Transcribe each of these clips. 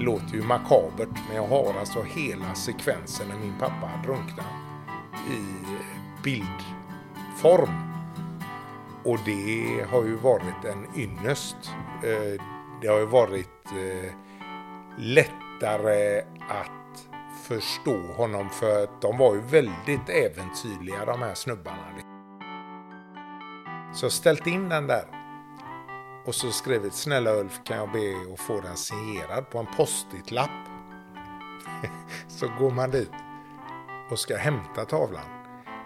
Låter ju makabert, men jag har alltså hela sekvensen när min pappa drunknar i bildform. Och det har ju varit en ynnest. Eh, det har ju varit eh, lättare att förstå honom för att de var ju väldigt äventyrliga de här snubbarna. Så ställt in den där och så skrivit snälla Ulf kan jag be att få den signerad på en post-it-lapp. så går man dit och ska hämta tavlan.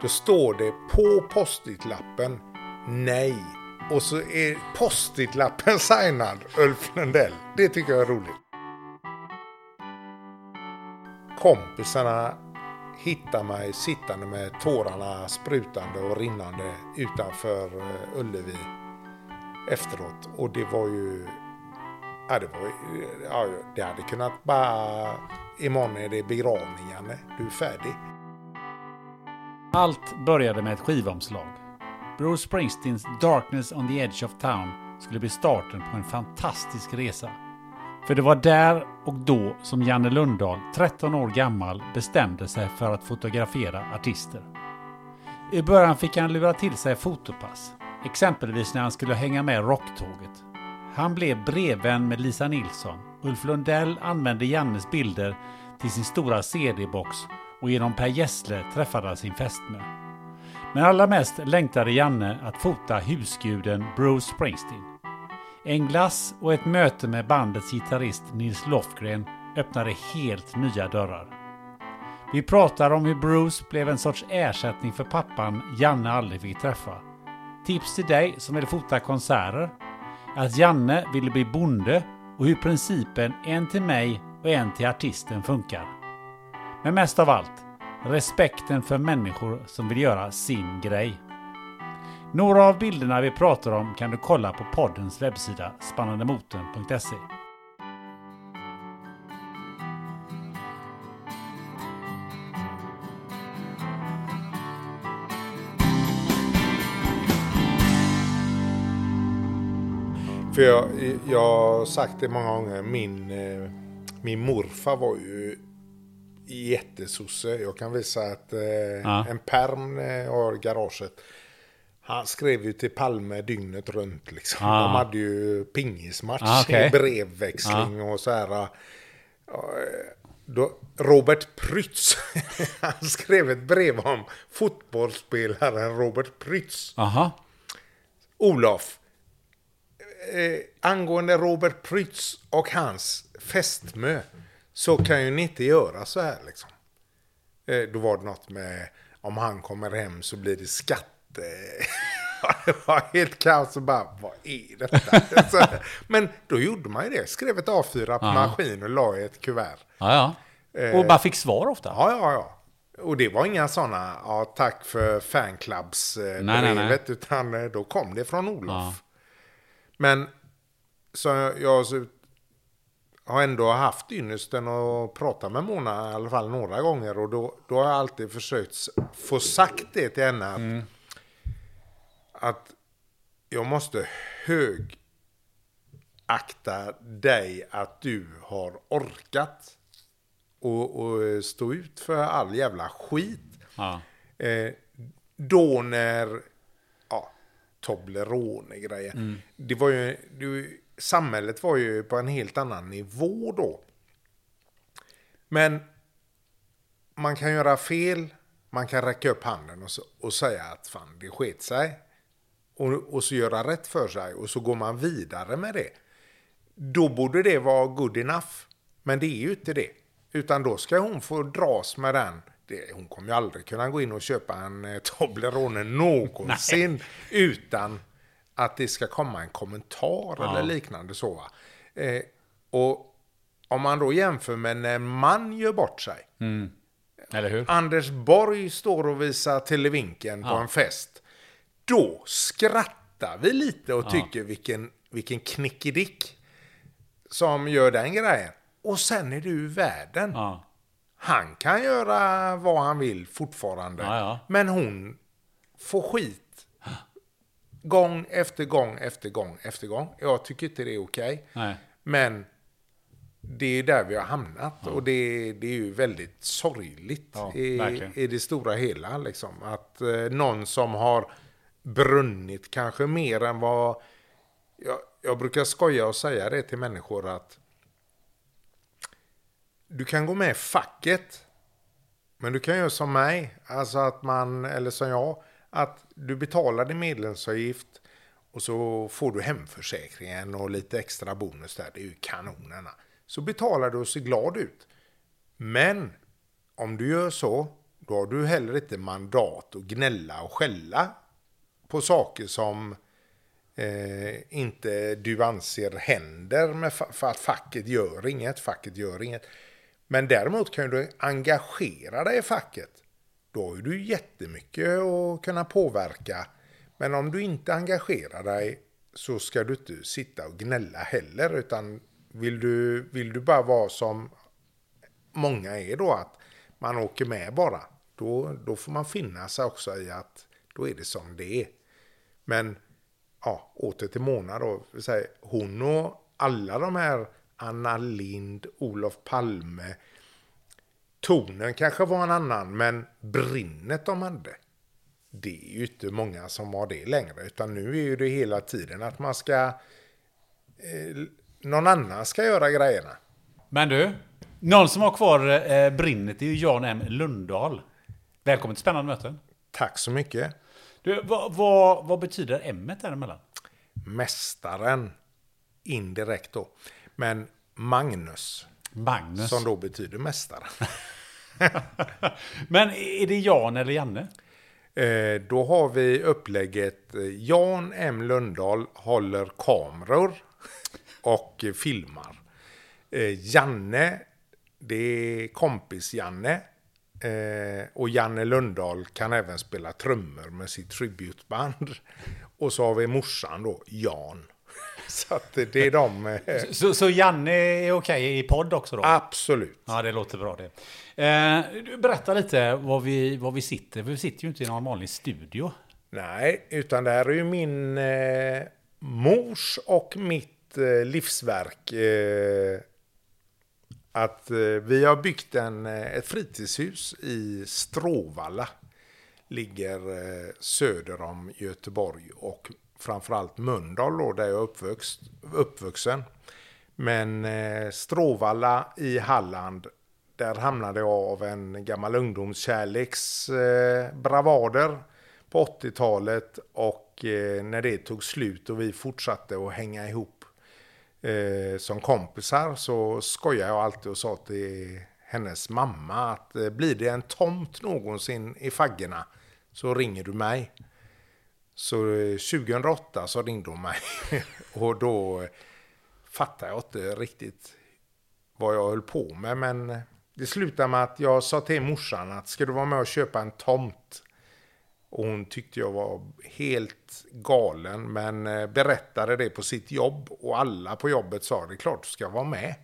Då står det på post-it-lappen nej. Och så är post-it-lappen signad Ulf Lundell. Det tycker jag är roligt. Kompisarna hittar mig sittande med tårarna sprutande och rinnande utanför eh, Ullevi efteråt. Och det var ju... Ja, det var. Ja, det hade kunnat bara... Imorgon är det begravning, Janne. Du är färdig. Allt började med ett skivomslag. Bruce Springsteens Darkness on the Edge of Town skulle bli starten på en fantastisk resa. För det var där och då som Janne Lundahl, 13 år gammal, bestämde sig för att fotografera artister. I början fick han lura till sig fotopass, exempelvis när han skulle hänga med rocktåget. Han blev brevvän med Lisa Nilsson. Ulf Lundell använde Jannes bilder till sin stora CD-box och genom Per Gessle träffade han sin fästmö. Men allra mest längtade Janne att fota husguden Bruce Springsteen. En glass och ett möte med bandets gitarrist Nils Lofgren öppnade helt nya dörrar. Vi pratar om hur Bruce blev en sorts ersättning för pappan Janne aldrig fick träffa. Tips till dig som vill fota konserter. Att Janne ville bli bonde och hur principen en till mig och en till artisten funkar. Men mest av allt, respekten för människor som vill göra sin grej. Några av bilderna vi pratar om kan du kolla på poddens webbsida spannandemotorn.se. För jag, jag har sagt det många gånger. Min, eh, min morfar var ju jättesosse. Jag kan visa att eh, Ja. en perm eh, jag har i garaget. Han skrev ju till Palme dygnet runt. Liksom. Ah. De hade ju pingismatch, Ah, okej. brevväxling och så här. Då, Robert Prytz, han skrev ett brev om fotbollsspelaren Robert Prytz. Aha. Olof, eh, angående Robert Prytz och hans fästmö så kan ju ni inte göra så här liksom. Eh, då var det något med om han kommer hem så blir det skatte... det var helt kaos och bara, vad är detta? så, men då gjorde man ju det, skrev ett A4 på maskin och la i ett kuvert. Ja, ja. Och bara fick svar ofta. Ja, ja, ja. Och det var inga sådana, ja tack för fanclubs-brevet, utan eh, då kom det från Olof. Men så jag så, har ändå haft ynnesten att prata med Mona i alla fall några gånger och då, då har jag alltid försökt få sagt det till henne att, Mm. att jag måste högakta dig att du har orkat och, och stå ut för all jävla skit. Ja. Eh, då när Det var ju, det, var ju- samhället var ju på en helt annan nivå då. Men man kan göra fel, man kan räcka upp handen och, så, och säga att fan det sket sig. Och, och så göra rätt för sig och så går man vidare med det. Då borde det vara good enough. Men det är ju inte det. Utan då ska hon få dras med den. Det, hon kommer ju aldrig kunna gå in och köpa en eh, Toblerone någonsin utan att det ska komma en kommentar eller liknande så. Eh, och om man då jämför med när man gör bort sig. Eller hur? Anders Borg står och visar televinken på en fest. Då skrattar vi lite och tycker vilken, vilken knickedick som gör den grejen. Och sen är du världen. Ja. Han kan göra vad han vill fortfarande. Ja, ja. Men hon får skit. Gång efter gång efter gång efter gång. Jag tycker inte det är okej. Nej. Men det är där vi har hamnat och det, det är ju väldigt sorgligt Ja, i, i det stora hela. Liksom. Att eh, någon som har brunnit kanske mer än vad... Jag, jag brukar skoja och säga det till människor att du kan gå med i facket men du kan göra som mig, alltså att man, eller som jag, att du betalar din medlemsavgift och så får du hemförsäkringen och lite extra bonus där. Det är ju kanonerna. Så betalar du och ser glad ut. Men om du gör så, då har du heller inte mandat att gnälla och skälla på saker som eh, inte du anser händer med fa- för att facket gör inget, facket gör inget. Men däremot kan du engagera dig i facket. Då har du jättemycket att kunna påverka. Men om du inte engagerar dig så ska du inte sitta och gnälla heller. Utan vill du, vill du bara vara som många är då, att man åker med bara. Då, då får man finna sig också i att då är det som det är. Men ja, åter till Mona då. Hon och alla de här Anna Lind, Olof Palme. Tonen kanske var en annan, men brinnet de hade. Det är ju inte många som har det längre, utan nu är ju det hela tiden att man ska... Eh, någon annan ska göra grejerna. Men du, någon som har kvar eh, brinnet är ju Jan M Lundahl. Välkommen till Spännande möten. Tack så mycket. Du, vad, vad, vad betyder M däremellan? Mästaren, indirekt då. Men Magnus, Magnus. som då betyder mästare. Men är det Jan eller Janne? Eh, då har vi upplägget Jan M Lundahl håller kameror och filmar. Eh, Janne, det är kompis-Janne. Eh, och Janne Lundahl kan även spela trummor med sitt tributeband. Och så har vi morsan då, Jan. Så det är de... Eh, Så, så Janne är okej i podd också då? absolut. Ja, det låter bra det. Eh, berätta lite var vi, var vi sitter. Vi sitter ju inte i någon vanlig studio. Nej, utan det här är ju min eh, mors och mitt eh, livsverk. Eh, att eh, vi har byggt en, ett fritidshus i Stråvalla. Ligger söder om Göteborg och framförallt Mölndal då, där jag är uppvuxt, uppvuxen. Men eh, Stråvalla i Halland, där hamnade jag av en gammal ungdomskärleks eh, bravader på 80-talet och eh, när det tog slut och vi fortsatte att hänga ihop eh, som kompisar så skojade jag alltid och sa till hennes mamma att eh, blir det en tomt någonsin i faggorna så ringer du mig. Så eh, 2008 så ringde hon mig och då eh, fattade jag inte riktigt vad jag höll på med. Men eh, det slutade med att jag sa till morsan att ska du vara med och köpa en tomt? Och hon tyckte jag var helt galen men berättade det på sitt jobb och alla på jobbet sa det är klart du ska vara med.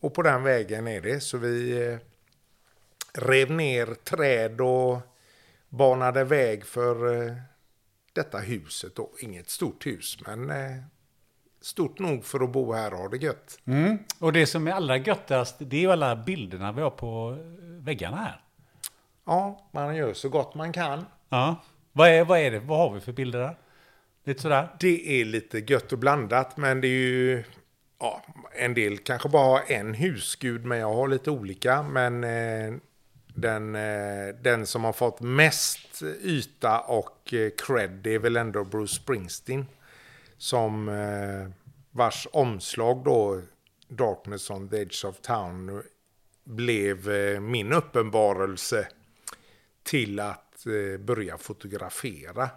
Och på den vägen är det. Så vi rev ner träd och banade väg för detta huset då. Inget stort hus, men eh, stort nog för att bo här och ha det gött. Mm. Och det som är allra göttast, det är ju alla bilderna vi har på väggarna här. Ja, man gör så gott man kan. Ja. Vad är, vad är det? Vad har vi för bilder där? Lite sådär? Det är lite gött och blandat, men det är ju... Ja, en del kanske bara har en husgud, men jag har lite olika. Men eh, den, eh, den som har fått mest yta och eh, cred, det är väl ändå Bruce Springsteen. Som eh, vars omslag då, Darkness on the Edge of Town, blev min uppenbarelse till att börja fotografera.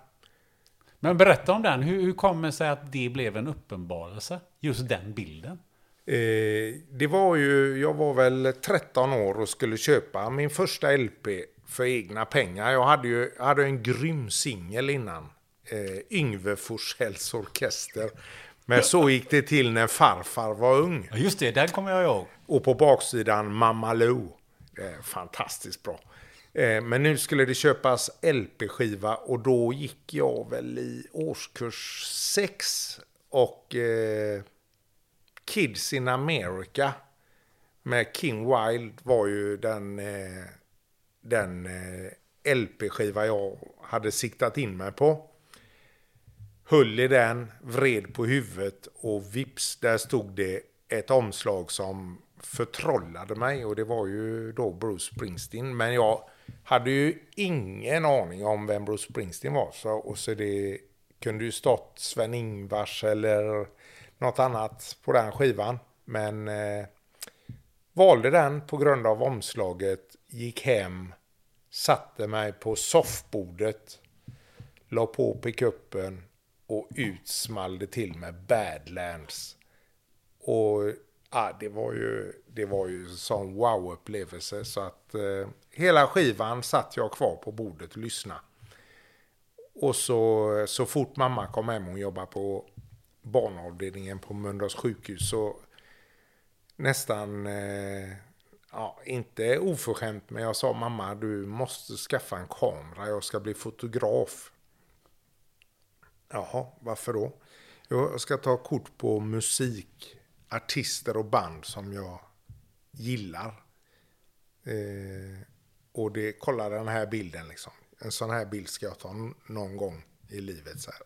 Men berätta om den. Hur, hur kommer det sig att det blev en uppenbarelse? Just den bilden. Eh, det var ju, jag var väl 13 år och skulle köpa min första LP för egna pengar. Jag hade ju hade en grym singel innan. Eh, Yngve Forssells orkester. Men så gick det till när farfar var ung. Just det, den kommer jag ihåg. Och på baksidan Mamma Lou. Eh, fantastiskt bra. Eh, men nu skulle det köpas LP-skiva och då gick jag väl i årskurs 6. Och eh, Kids in America med King Wild var ju den, eh, den eh, LP-skiva jag hade siktat in mig på. Höll i den, vred på huvudet och vips, där stod det ett omslag som förtrollade mig och det var ju då Bruce Springsteen. Men jag hade ju ingen aning om vem Bruce Springsteen var. Så, och så det kunde ju stått Sven-Ingvars eller något annat på den skivan. Men eh, valde den på grund av omslaget, gick hem, satte mig på soffbordet, la på pickuppen och ut small det till med Badlands. Och ah, det var ju, det var ju en sån wow-upplevelse så att eh, hela skivan satt jag kvar på bordet och lyssnade. Och så, så fort mamma kom hem, hon jobbade på barnavdelningen på Mölndals sjukhus, så nästan, eh, ja, inte oförskämt, men jag sa mamma, du måste skaffa en kamera, jag ska bli fotograf. Jaha, varför då? Jag ska ta kort på musik, artister och band som jag gillar. Eh, och det, kolla den här bilden liksom. En sån här bild ska jag ta någon gång i livet. Så, här.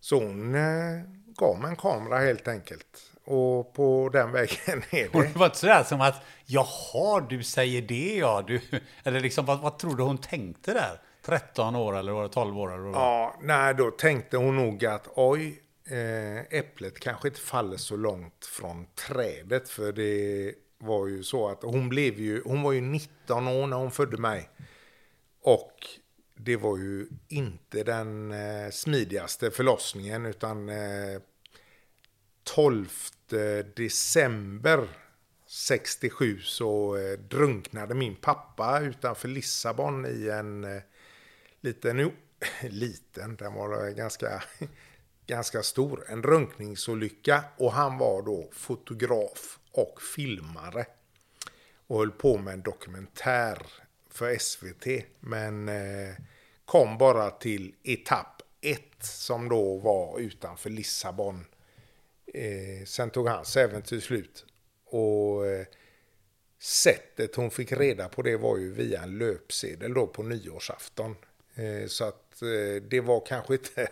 så hon eh, gav mig en kamera helt enkelt. Och på den vägen är det. Och det var inte sådär som att jaha, du säger det ja. Du, eller liksom, vad, vad tror du hon tänkte där? 13 år eller var det 12 år? Eller? Ja, nej, då tänkte hon nog att oj, eh, äpplet kanske inte faller så långt från trädet. För det var ju så att hon blev ju, hon var ju 19 år när hon födde mig. Och det var ju inte den eh, smidigaste förlossningen utan eh, 12 december 67 så eh, drunknade min pappa utanför Lissabon i en eh, liten, jo, liten, den var eh, ganska, ganska stor, en drunkningsolycka. Och han var då fotograf och filmare och höll på med en dokumentär för SVT men eh, kom bara till etapp 1 som då var utanför Lissabon. Eh, sen tog hans äventyr slut. Och eh, sättet hon fick reda på det var ju via en löpsedel då på nyårsafton. Eh, så att eh, det var kanske inte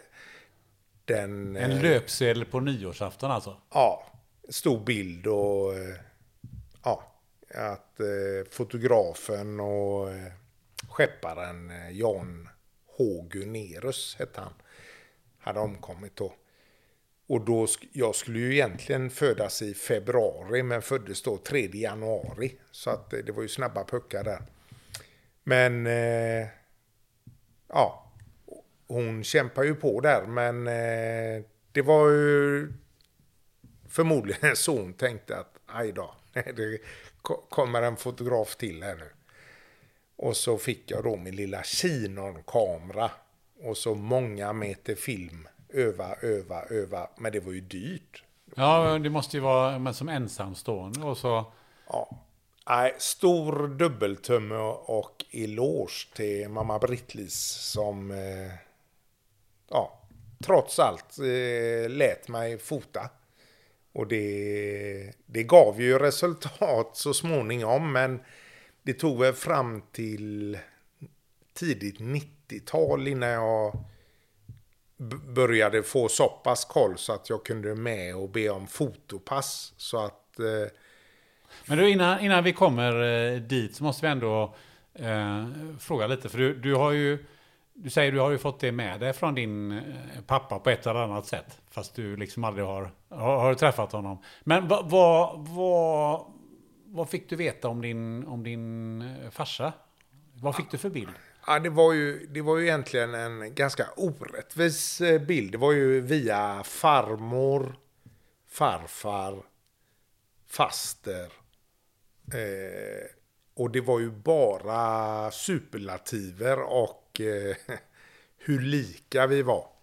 den... En eh, löpsedel på nyårsafton alltså? Ja, stor bild och ja, att eh, fotografen och eh, skepparen eh, Jan H. Gunerus hette han, hade omkommit då. Och då, sk- jag skulle ju egentligen födas i februari men föddes då 3 januari. Så att eh, det var ju snabba puckar där. Men eh, ja, hon kämpar ju på där men eh, det var ju förmodligen så hon tänkte att aj då, det kommer en fotograf till här nu. Och så fick jag då min lilla Chinon-kamera och så många meter film. Öva, öva, öva. Men det var ju dyrt. Ja, det måste ju vara men som ensamstående och så... Ja. Nej, stor dubbeltumme och eloge till mamma Britt-Lis som eh, ja, trots allt eh, lät mig fota. Och det, det gav ju resultat så småningom, men det tog väl fram till tidigt 90-tal innan jag började få så pass koll så att jag kunde med och be om fotopass. Så att... Eh, Men du, innan, innan vi kommer eh, dit så måste vi ändå eh, fråga lite. För du, du har ju, du säger du har ju fått det med dig från din eh, pappa på ett eller annat sätt. Fast du liksom aldrig har, har, har träffat honom. Men vad, vad, vad, vad fick du veta om din, om din eh, farsa? Vad fick du för bild? Ja, det var, ju, det var ju egentligen en ganska orättvis eh, bild. Det var ju via farmor, farfar, faster. Eh, och det var ju bara superlativer och eh, hur lika vi var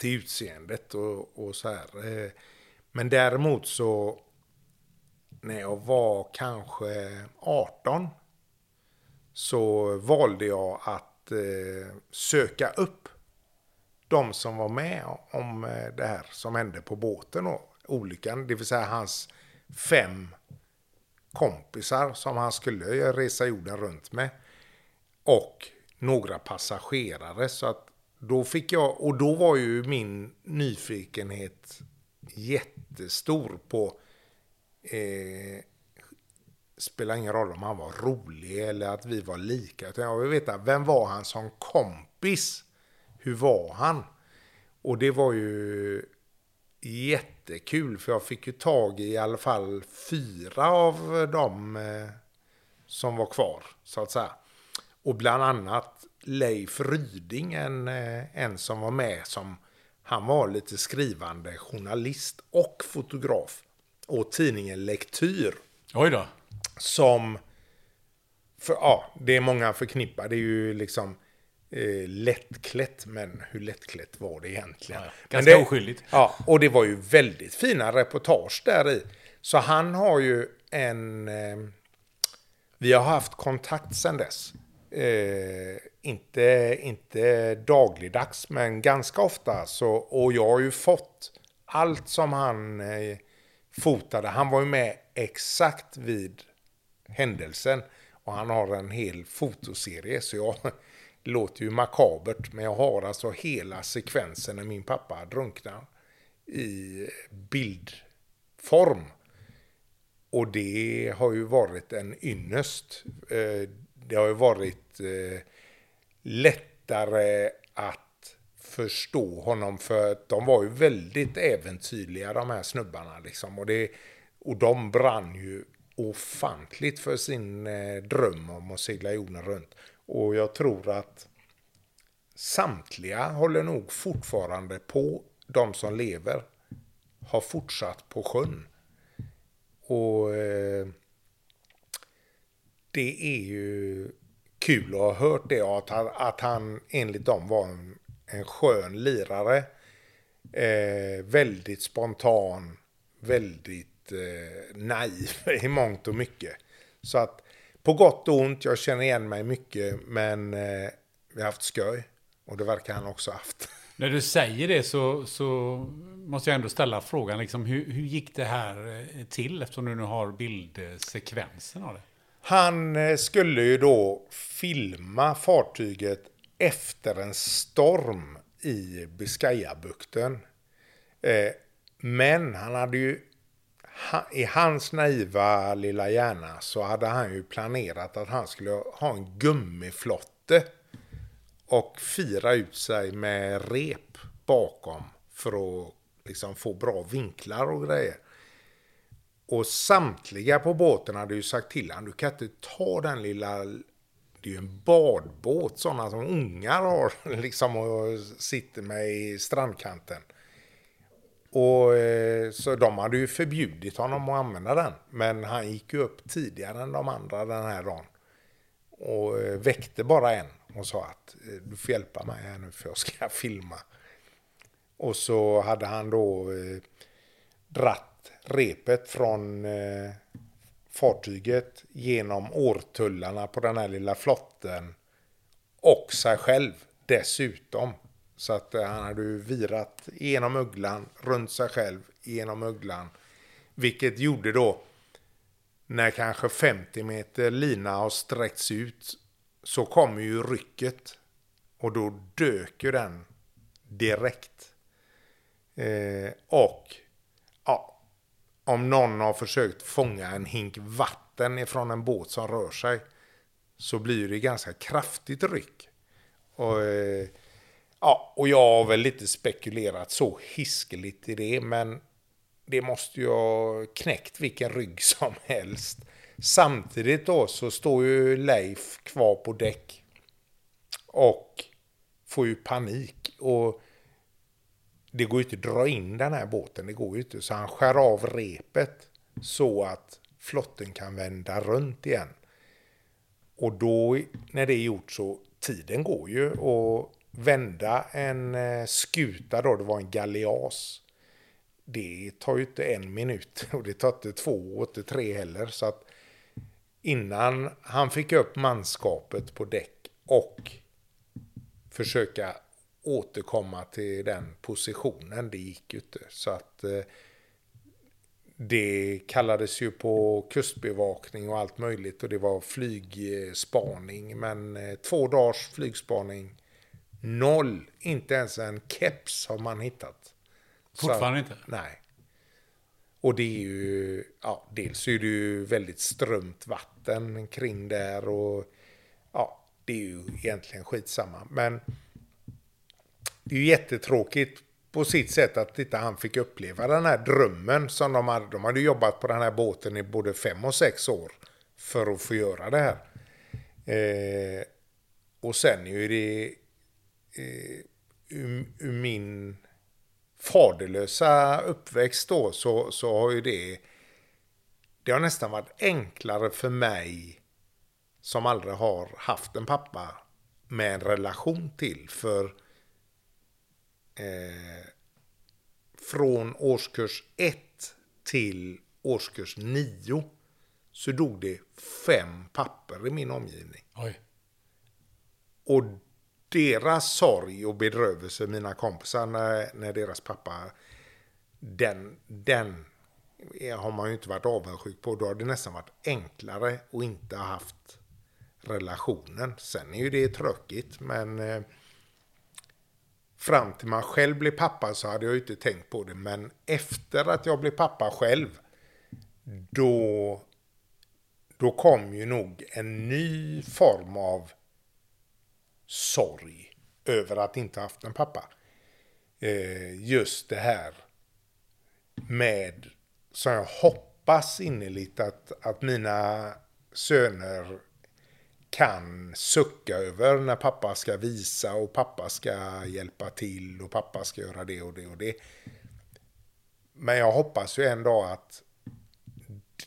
till utseendet och, och så här. Eh, men däremot så när jag var kanske 18 så valde jag att eh, söka upp de som var med om eh, det här som hände på båten och olyckan. Det vill säga hans fem kompisar som han skulle resa jorden runt med. Och några passagerare. Så att då fick jag, och då var ju min nyfikenhet jättestor på eh, spelar ingen roll om han var rolig eller att vi var lika. Utan jag vill veta, vem var han som kompis? Hur var han? Och det var ju jättekul för jag fick ju tag i i alla fall fyra av dem eh, som var kvar, så att säga. Och bland annat Leif Ryding, en, eh, en som var med som han var lite skrivande journalist och fotograf. Och tidningen Lektyr Oj då. som för, ja, det är många förknippar. Det är ju liksom eh, lättklätt, men hur lättklätt var det egentligen? Ja, Ganska det, oskyldigt. Ja, och det var ju väldigt fina reportage där i. Så han har ju en... Eh, vi har haft kontakt sedan dess. Eh, inte, inte dagligdags, men ganska ofta. Så, och jag har ju fått allt som han eh, fotade. Han var ju med exakt vid händelsen. Och han har en hel fotoserie. Så jag det låter ju makabert. Men jag har alltså hela sekvensen när min pappa drunknar i bildform. Och det har ju varit en ynnest. Eh, det har ju varit eh, lättare att förstå honom för att de var ju väldigt äventyrliga de här snubbarna liksom. Och, det, och de brann ju ofantligt för sin eh, dröm om att segla jorden runt. Och jag tror att samtliga håller nog fortfarande på, de som lever, har fortsatt på sjön. Och eh, det är ju kul att ha hört det och att han, att han enligt dem var en, en skön lirare. Eh, väldigt spontan, väldigt eh, naiv i mångt och mycket. Så att på gott och ont, jag känner igen mig mycket, men eh, vi har haft skoj. Och det verkar han också haft. När du säger det så, så måste jag ändå ställa frågan, liksom, hur, hur gick det här eh, till? Eftersom du nu har bildsekvensen av det. Han eh, skulle ju då filma fartyget efter en storm i Biscayabukten. Eh, men han hade ju, i hans naiva lilla hjärna så hade han ju planerat att han skulle ha en gummiflotte och fira ut sig med rep bakom för att liksom få bra vinklar och grejer. Och samtliga på båten hade ju sagt till honom, du kan inte ta den lilla, det är ju en badbåt, sådana som ungar har liksom och sitter med i strandkanten. Och eh, så de hade ju förbjudit honom att använda den. Men han gick ju upp tidigare än de andra den här dagen. Och eh, väckte bara en och sa att eh, du får hjälpa mig här nu för jag ska filma. Och så hade han då dratt repet från eh, fartyget genom årtullarna på den här lilla flotten och sig själv dessutom. Så att eh, han hade ju virat genom ugglan, runt sig själv, genom ugglan. Vilket gjorde då, när kanske 50 meter lina har sträckts ut, så kommer ju rycket. Och då dök ju den direkt. Eh, och ja, om någon har försökt fånga en hink vatten ifrån en båt som rör sig så blir det ganska kraftigt ryck. Och, eh, ja, och jag har väl lite spekulerat så hiskeligt i det, men det måste ju ha knäckt vilken rygg som helst. Samtidigt då så står ju Leif kvar på däck och får ju panik. Och det går ju inte att dra in den här båten, det går ju inte. Så han skär av repet så att flotten kan vända runt igen. Och då, när det är gjort så, tiden går ju och vända en eh, skuta då, det var en galeas. Det tar ju inte en minut och det tar inte två och inte tre heller. Så att innan han fick upp manskapet på däck och försöka återkomma till den positionen, det gick ju inte. Så att eh, det kallades ju på kustbevakning och allt möjligt och det var flygspaning. Men eh, två dagars flygspaning, noll, inte ens en keps har man hittat. Fortfarande Så, inte? Nej. Och det är ju, ja, dels är det ju väldigt strömt vatten kring där och ja, det är ju egentligen skitsamma. Men det är ju jättetråkigt på sitt sätt att inte han fick uppleva den här drömmen som de hade. De hade jobbat på den här båten i både fem och sex år för att få göra det här. Eh, och sen är det eh, ur, ur min faderlösa uppväxt då så, så har ju det det har nästan varit enklare för mig som aldrig har haft en pappa med en relation till. För eh, från årskurs 1 till årskurs 9 så dog det fem papper i min omgivning. Oj. Och deras sorg och bedrövelse, mina kompisar, när, när deras pappa, den, den har man ju inte varit avundsjuk på. Då har det nästan varit enklare att inte ha haft relationen. Sen är ju det tråkigt, men eh, fram till man själv blev pappa så hade jag ju inte tänkt på det. Men efter att jag blev pappa själv, då, då kom ju nog en ny form av sorg över att inte haft en pappa. Eh, just det här med, som jag hoppas innerligt att, att mina söner kan sucka över när pappa ska visa och pappa ska hjälpa till och pappa ska göra det och det och det. Men jag hoppas ju en dag att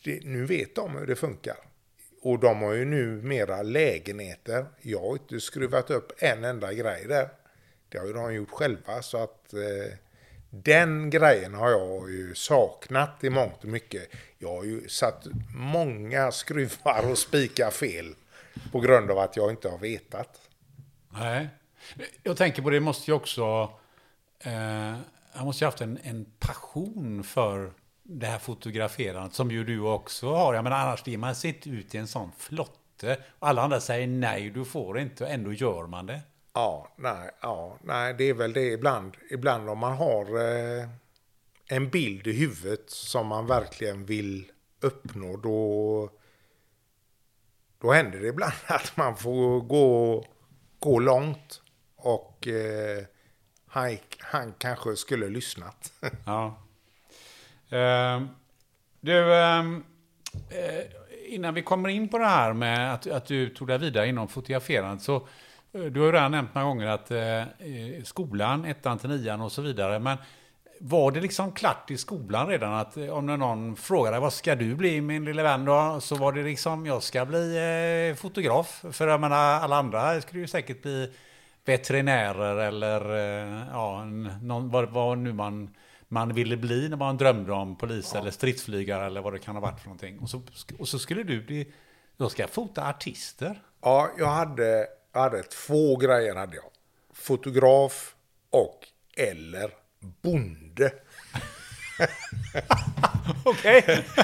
det, nu vet de hur det funkar. Och de har ju nu mera lägenheter. Jag har inte skruvat upp en enda grej där. Det har ju de gjort själva så att eh, den grejen har jag ju saknat i mångt och mycket. Jag har ju satt många skruvar och spikar fel på grund av att jag inte har vetat. Nej. Jag tänker på det, måste ju också... Eh, han måste ju haft en, en passion för det här fotograferandet som ju du också har. Jag menar, annars blir man sitt ut i en sån flotte. Och alla andra säger nej, du får inte och ändå gör man det. Ja, nej, ja, nej, det är väl det ibland. Ibland om man har eh, en bild i huvudet som man verkligen vill uppnå, då, då händer det ibland att man får gå, gå långt. Och eh, han, han kanske skulle lyssnat. Ja. Eh, du, ehm, eh, innan vi kommer in på det här med att, att du tog dig vidare inom fotograferandet så eh, du har ju redan nämnt några gånger att eh, skolan, ettan till nian och så vidare, men var det liksom klart i skolan redan att eh, om någon frågade vad ska du bli min lille vän då? Så var det liksom jag ska bli eh, fotograf. För jag menar alla andra skulle ju säkert bli veterinärer eller eh, ja, någon, vad, vad nu man, man ville bli när man drömde om polis eller stridsflygare eller vad det kan ha varit för någonting. Och så, och så skulle du bli, jag ska fota artister. Ja, jag hade, jag hade två grejer. hade jag. Fotograf och eller bonde. Okej.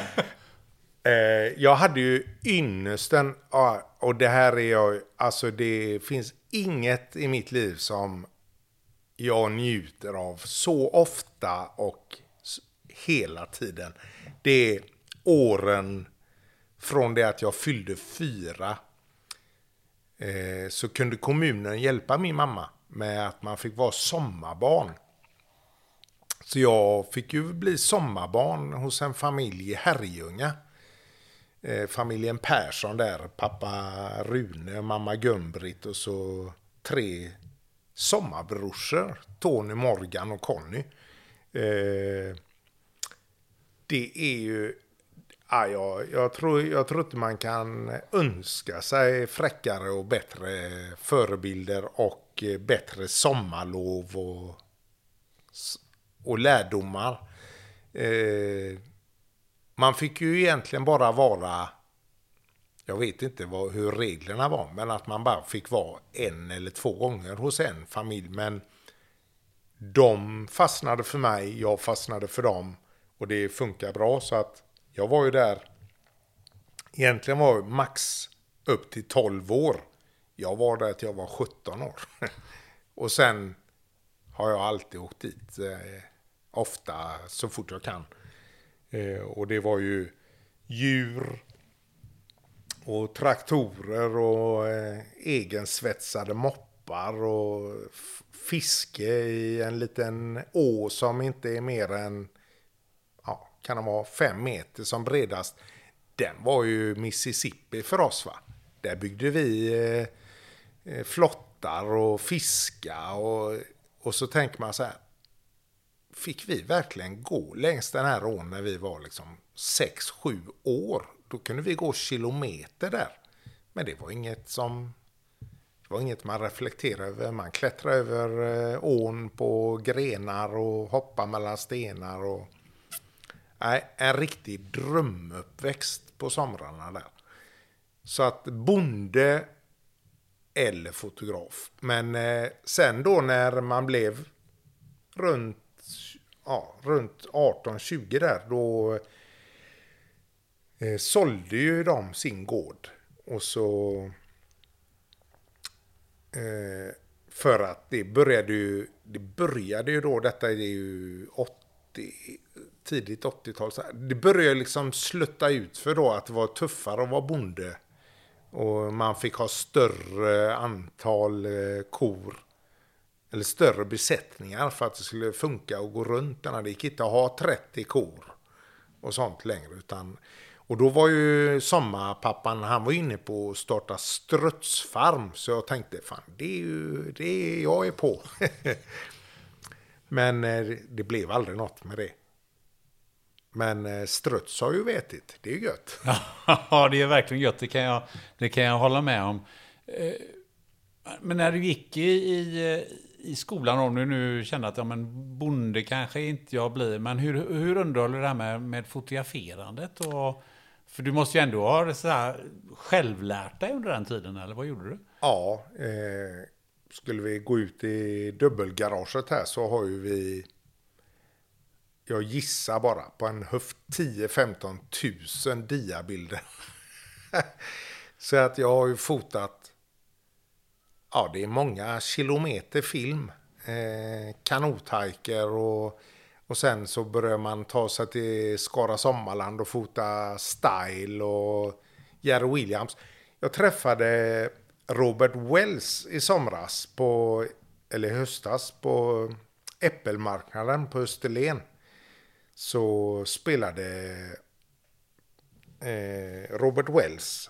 Eh, jag hade ju ynnesten, och det här är jag, alltså det finns inget i mitt liv som jag njuter av så ofta och hela tiden. Det är åren från det att jag fyllde fyra eh, så kunde kommunen hjälpa min mamma med att man fick vara sommarbarn. Så jag fick ju bli sommarbarn hos en familj i Herrljunga. Eh, familjen Persson där, pappa Rune, mamma Gun-Britt och så tre sommarbrorsor, Tony, Morgan och Conny. Eh, det är ju... Ja, jag, jag, tror, jag tror inte man kan önska sig fräckare och bättre förebilder och eh, bättre sommarlov och, och lärdomar. Eh, man fick ju egentligen bara vara, jag vet inte vad, hur reglerna var, men att man bara fick vara en eller två gånger hos en familj. Men de fastnade för mig, jag fastnade för dem och det funkar bra så att jag var ju där, egentligen var jag max upp till 12 år. Jag var där till jag var 17 år. och sen har jag alltid åkt dit, eh, ofta så fort jag kan. Eh, och det var ju djur och traktorer och eh, egensvetsade moppar och fiske i en liten å som inte är mer än, ja, kan det vara fem meter som bredast. Den var ju Mississippi för oss va. Där byggde vi eh, eh flottar och fiska och, och så tänker man så här, fick vi verkligen gå längs den här ån när vi var liksom 6-7 år. Då kunde vi gå kilometer där. Men det var inget som... Det var inget man reflekterade över. Man klättrade över eh, ån på grenar och hoppade mellan stenar. Och... Nej, en riktig drömuppväxt på somrarna där. Så att bonde eller fotograf. Men eh, sen då när man blev runt, ja, runt 18-20 där, då eh, sålde ju de sin gård. Och så... Eh, för att det började ju, det började ju då, detta är ju 80, tidigt 80-tal, det började liksom slutta ut för då att det var tuffare att vara bonde. Och man fick ha större antal eh, kor eller större besättningar för att det skulle funka och gå runt. Den här. Det gick inte att ha 30 kor och sånt längre. Utan, och då var ju sommarpappan, han var inne på att starta strutsfarm. Så jag tänkte, fan det är ju, det är, jag är på. Men eh, det blev aldrig något med det. Men eh, struts har ju vetit, det är ju gött. Ja, det är verkligen gött. Det kan jag, det kan jag hålla med om. Eh, men när du gick i, i, i skolan, om du nu kände att ja, men bonde kanske inte jag blir, men hur, hur underhåller du det här med, med fotograferandet? Och, för du måste ju ändå ha så här, självlärt dig under den tiden, eller vad gjorde du? Ja, eh, skulle vi gå ut i dubbelgaraget här så har ju vi, jag gissar bara, på en höft 10-15 tusen diabilder. så att jag har ju fotat, ja det är många kilometer film, eh, kanothajker och, och sen så börjar man ta sig till Skara Sommarland och fota Style och Jerry Williams. Jag träffade Robert Wells i somras, på, eller i höstas, på Äppelmarknaden på Österlen. Så spelade eh, Robert Wells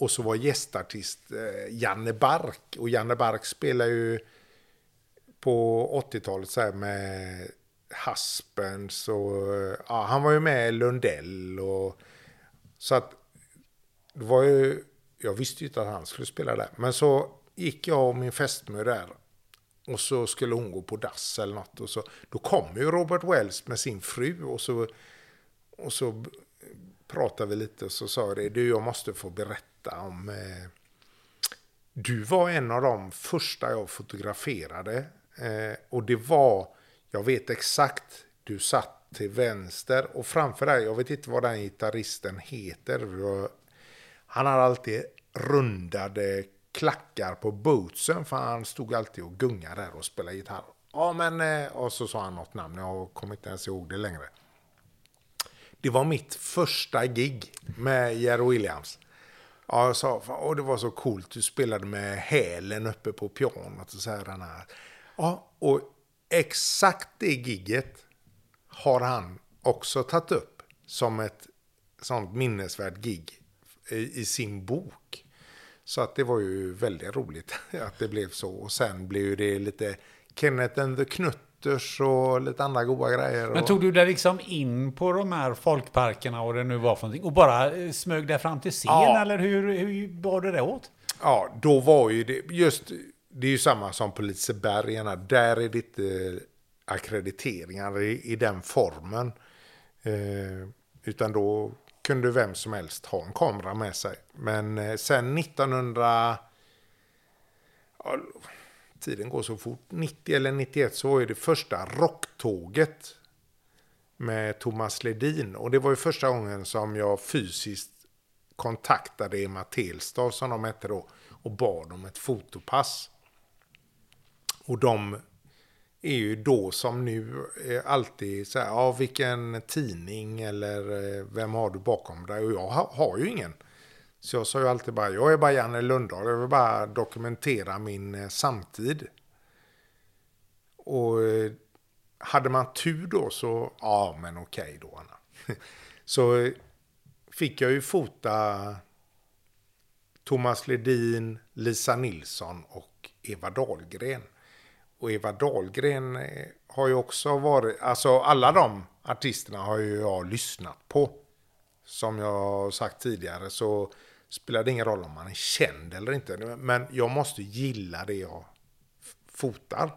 och så var gästartist eh, Janne Bark. Och Janne Bark spelar ju på 80-talet så här med Haspens och ja, han var ju med Lundell och så att det var ju, jag visste ju inte att han skulle spela där. Men så gick jag och min fästmö där. Och så skulle hon gå på dass eller något. Och så, då kom ju Robert Wells med sin fru. Och så, och så pratade vi lite och så sa jag det. Du, jag måste få berätta om... Eh, du var en av de första jag fotograferade. Eh, och det var, jag vet exakt, du satt till vänster och framför dig, jag vet inte vad den gitarristen heter. Han hade alltid rundade klackar på bootsen för han stod alltid och gungade där och spelade gitarr. Ja men, eh, och så sa han något namn, jag kommer inte ens ihåg det längre. Det var mitt första gig med Jerry Williams. Ja, jag sa, och det var så coolt, du spelade med hälen uppe på pianot och så här. Den här. Ja, och exakt det gigget har han också tagit upp som ett sånt minnesvärt gig i, i sin bok. Så att det var ju väldigt roligt att det blev så. Och sen blev det lite Kenneth and the Knutters och lite andra goda grejer. Men tog du dig liksom in på de här folkparkerna och det nu var för någonting och bara eh, smög dig fram till scen ja. eller hur, hur bar det åt? Ja, då var ju det just, det är ju samma som på Lisebergarna, där är det inte akkrediteringar i, i den formen. Eh, utan då kunde vem som helst ha en kamera med sig. Men eh, sen 1900... Tiden går så fort. 90 eller 91 så var det första rocktåget med Thomas Ledin. Och det var ju första gången som jag fysiskt kontaktade Emma Telstad som de hette då och bad om ett fotopass. Och de är ju då som nu eh, alltid så här, ja vilken tidning eller eh, vem har du bakom dig? Och jag har ju ingen. Så jag sa ju alltid bara, jag är bara Janne Lundahl, jag vill bara dokumentera min eh, samtid. Och eh, hade man tur då så, ja men okej då Anna. Så eh, fick jag ju fota Thomas Ledin, Lisa Nilsson och Eva Dahlgren. Och Eva Dahlgren har ju också varit, alltså alla de artisterna har ju jag lyssnat på. Som jag har sagt tidigare så spelar det ingen roll om man är känd eller inte. Men jag måste gilla det jag fotar.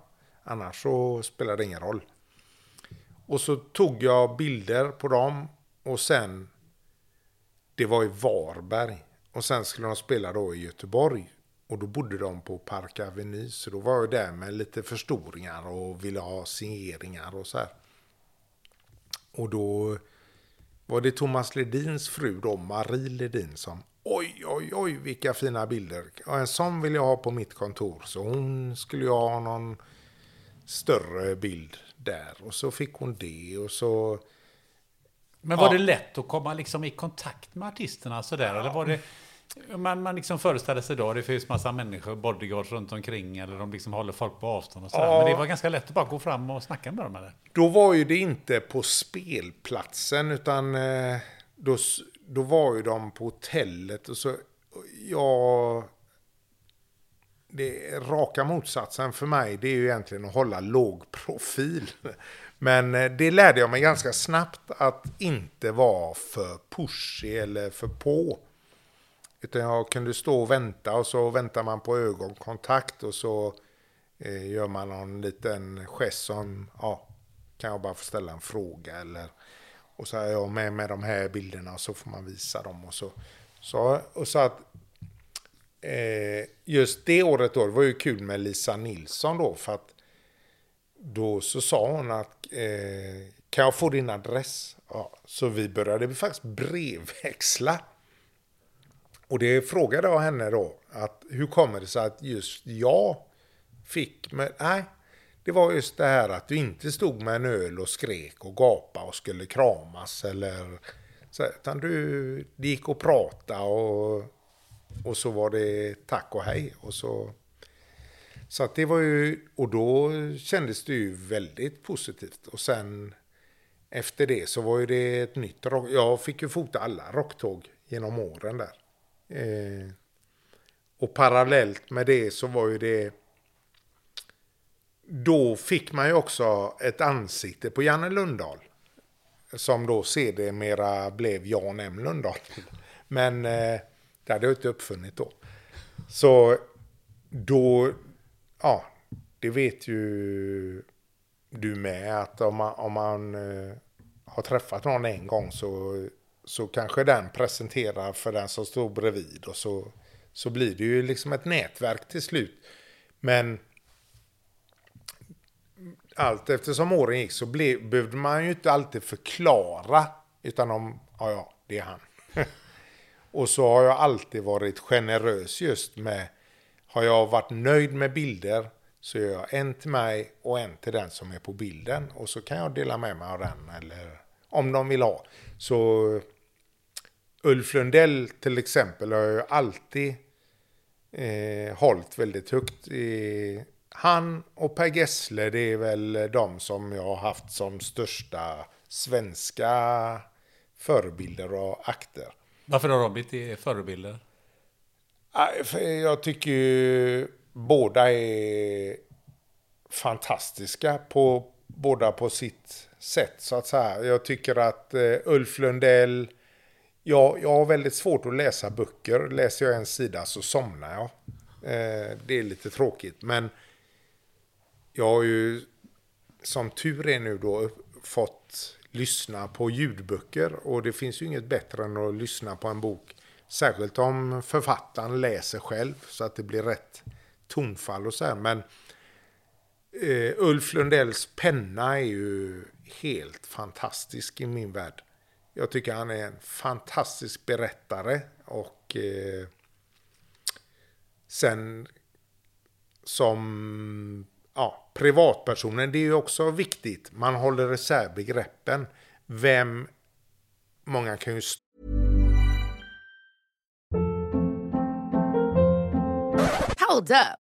Annars så spelar det ingen roll. Och så tog jag bilder på dem och sen, det var i Varberg. Och sen skulle de spela då i Göteborg. Och då bodde de på Park Avenue, så då var jag där med lite förstoringar och ville ha signeringar och så här. Och då var det Thomas Ledins fru då, Marie Ledin, som oj, oj, oj, vilka fina bilder. Och en sån vill jag ha på mitt kontor. Så hon skulle ju ha någon större bild där. Och så fick hon det och så... Men var ja. det lätt att komma liksom i kontakt med artisterna sådär? Ja. Eller var det man, man liksom föreställer sig då, det finns massa människor, bodyguards runt omkring, eller de liksom håller folk på avstånd och sådär. Ja. Men det var ganska lätt att bara gå fram och snacka med dem, eller? Då var ju det inte på spelplatsen, utan eh, då, då var ju de på hotellet och så, ja... Det raka motsatsen för mig, det är ju egentligen att hålla låg profil. Men eh, det lärde jag mig ganska snabbt att inte vara för pushy eller för på. Utan jag kunde stå och vänta och så väntar man på ögonkontakt och så eh, gör man någon liten gest som, ja, kan jag bara få ställa en fråga eller och så är jag med med de här bilderna och så får man visa dem och så. Så, och så att eh, just det året då, det var ju kul med Lisa Nilsson då för att då så sa hon att eh, kan jag få din adress? Ja, så vi började faktiskt brevväxla. Och det frågade jag henne då, att hur kommer det sig att just jag fick, men nej, det var just det här att du inte stod med en öl och skrek och gapade och skulle kramas eller så, utan du, det gick att prata och, och så var det tack och hej och så så att det var ju, och då kändes det ju väldigt positivt. Och sen efter det så var ju det ett nytt rock. Jag fick ju fota alla rocktåg genom åren där. Eh, och parallellt med det så var ju det... Då fick man ju också ett ansikte på Janne Lundahl. Som då sedermera blev Jan M Lundahl. Men eh, det hade jag inte uppfunnit då. Så då, ja, det vet ju du med att om man, om man eh, har träffat någon en gång så så kanske den presenterar för den som står bredvid och så, så blir det ju liksom ett nätverk till slut. Men allt eftersom åren gick så blev, behövde man ju inte alltid förklara. Utan om, ja ja, det är han. och så har jag alltid varit generös just med, har jag varit nöjd med bilder så gör jag en till mig och en till den som är på bilden. Och så kan jag dela med mig av den eller om de vill ha. Så Ulf Lundell till exempel har jag alltid eh, hållit väldigt högt. I, han och Per Gessle, det är väl de som jag har haft som största svenska förebilder och akter. Varför har de blivit förebilder? Jag tycker ju båda är fantastiska på båda på sitt sätt så att säga. Jag tycker att uh, Ulf Lundell, ja, jag har väldigt svårt att läsa böcker. Läser jag en sida så somnar jag. Uh, det är lite tråkigt men jag har ju som tur är nu då fått lyssna på ljudböcker och det finns ju inget bättre än att lyssna på en bok. Särskilt om författaren läser själv så att det blir rätt tonfall och så här. Men eh, Ulf Lundells penna är ju helt fantastisk i min värld. Jag tycker han är en fantastisk berättare och eh, sen som ja, privatpersonen, det är ju också viktigt. Man håller isär begreppen. Vem, många kan ju Hold up.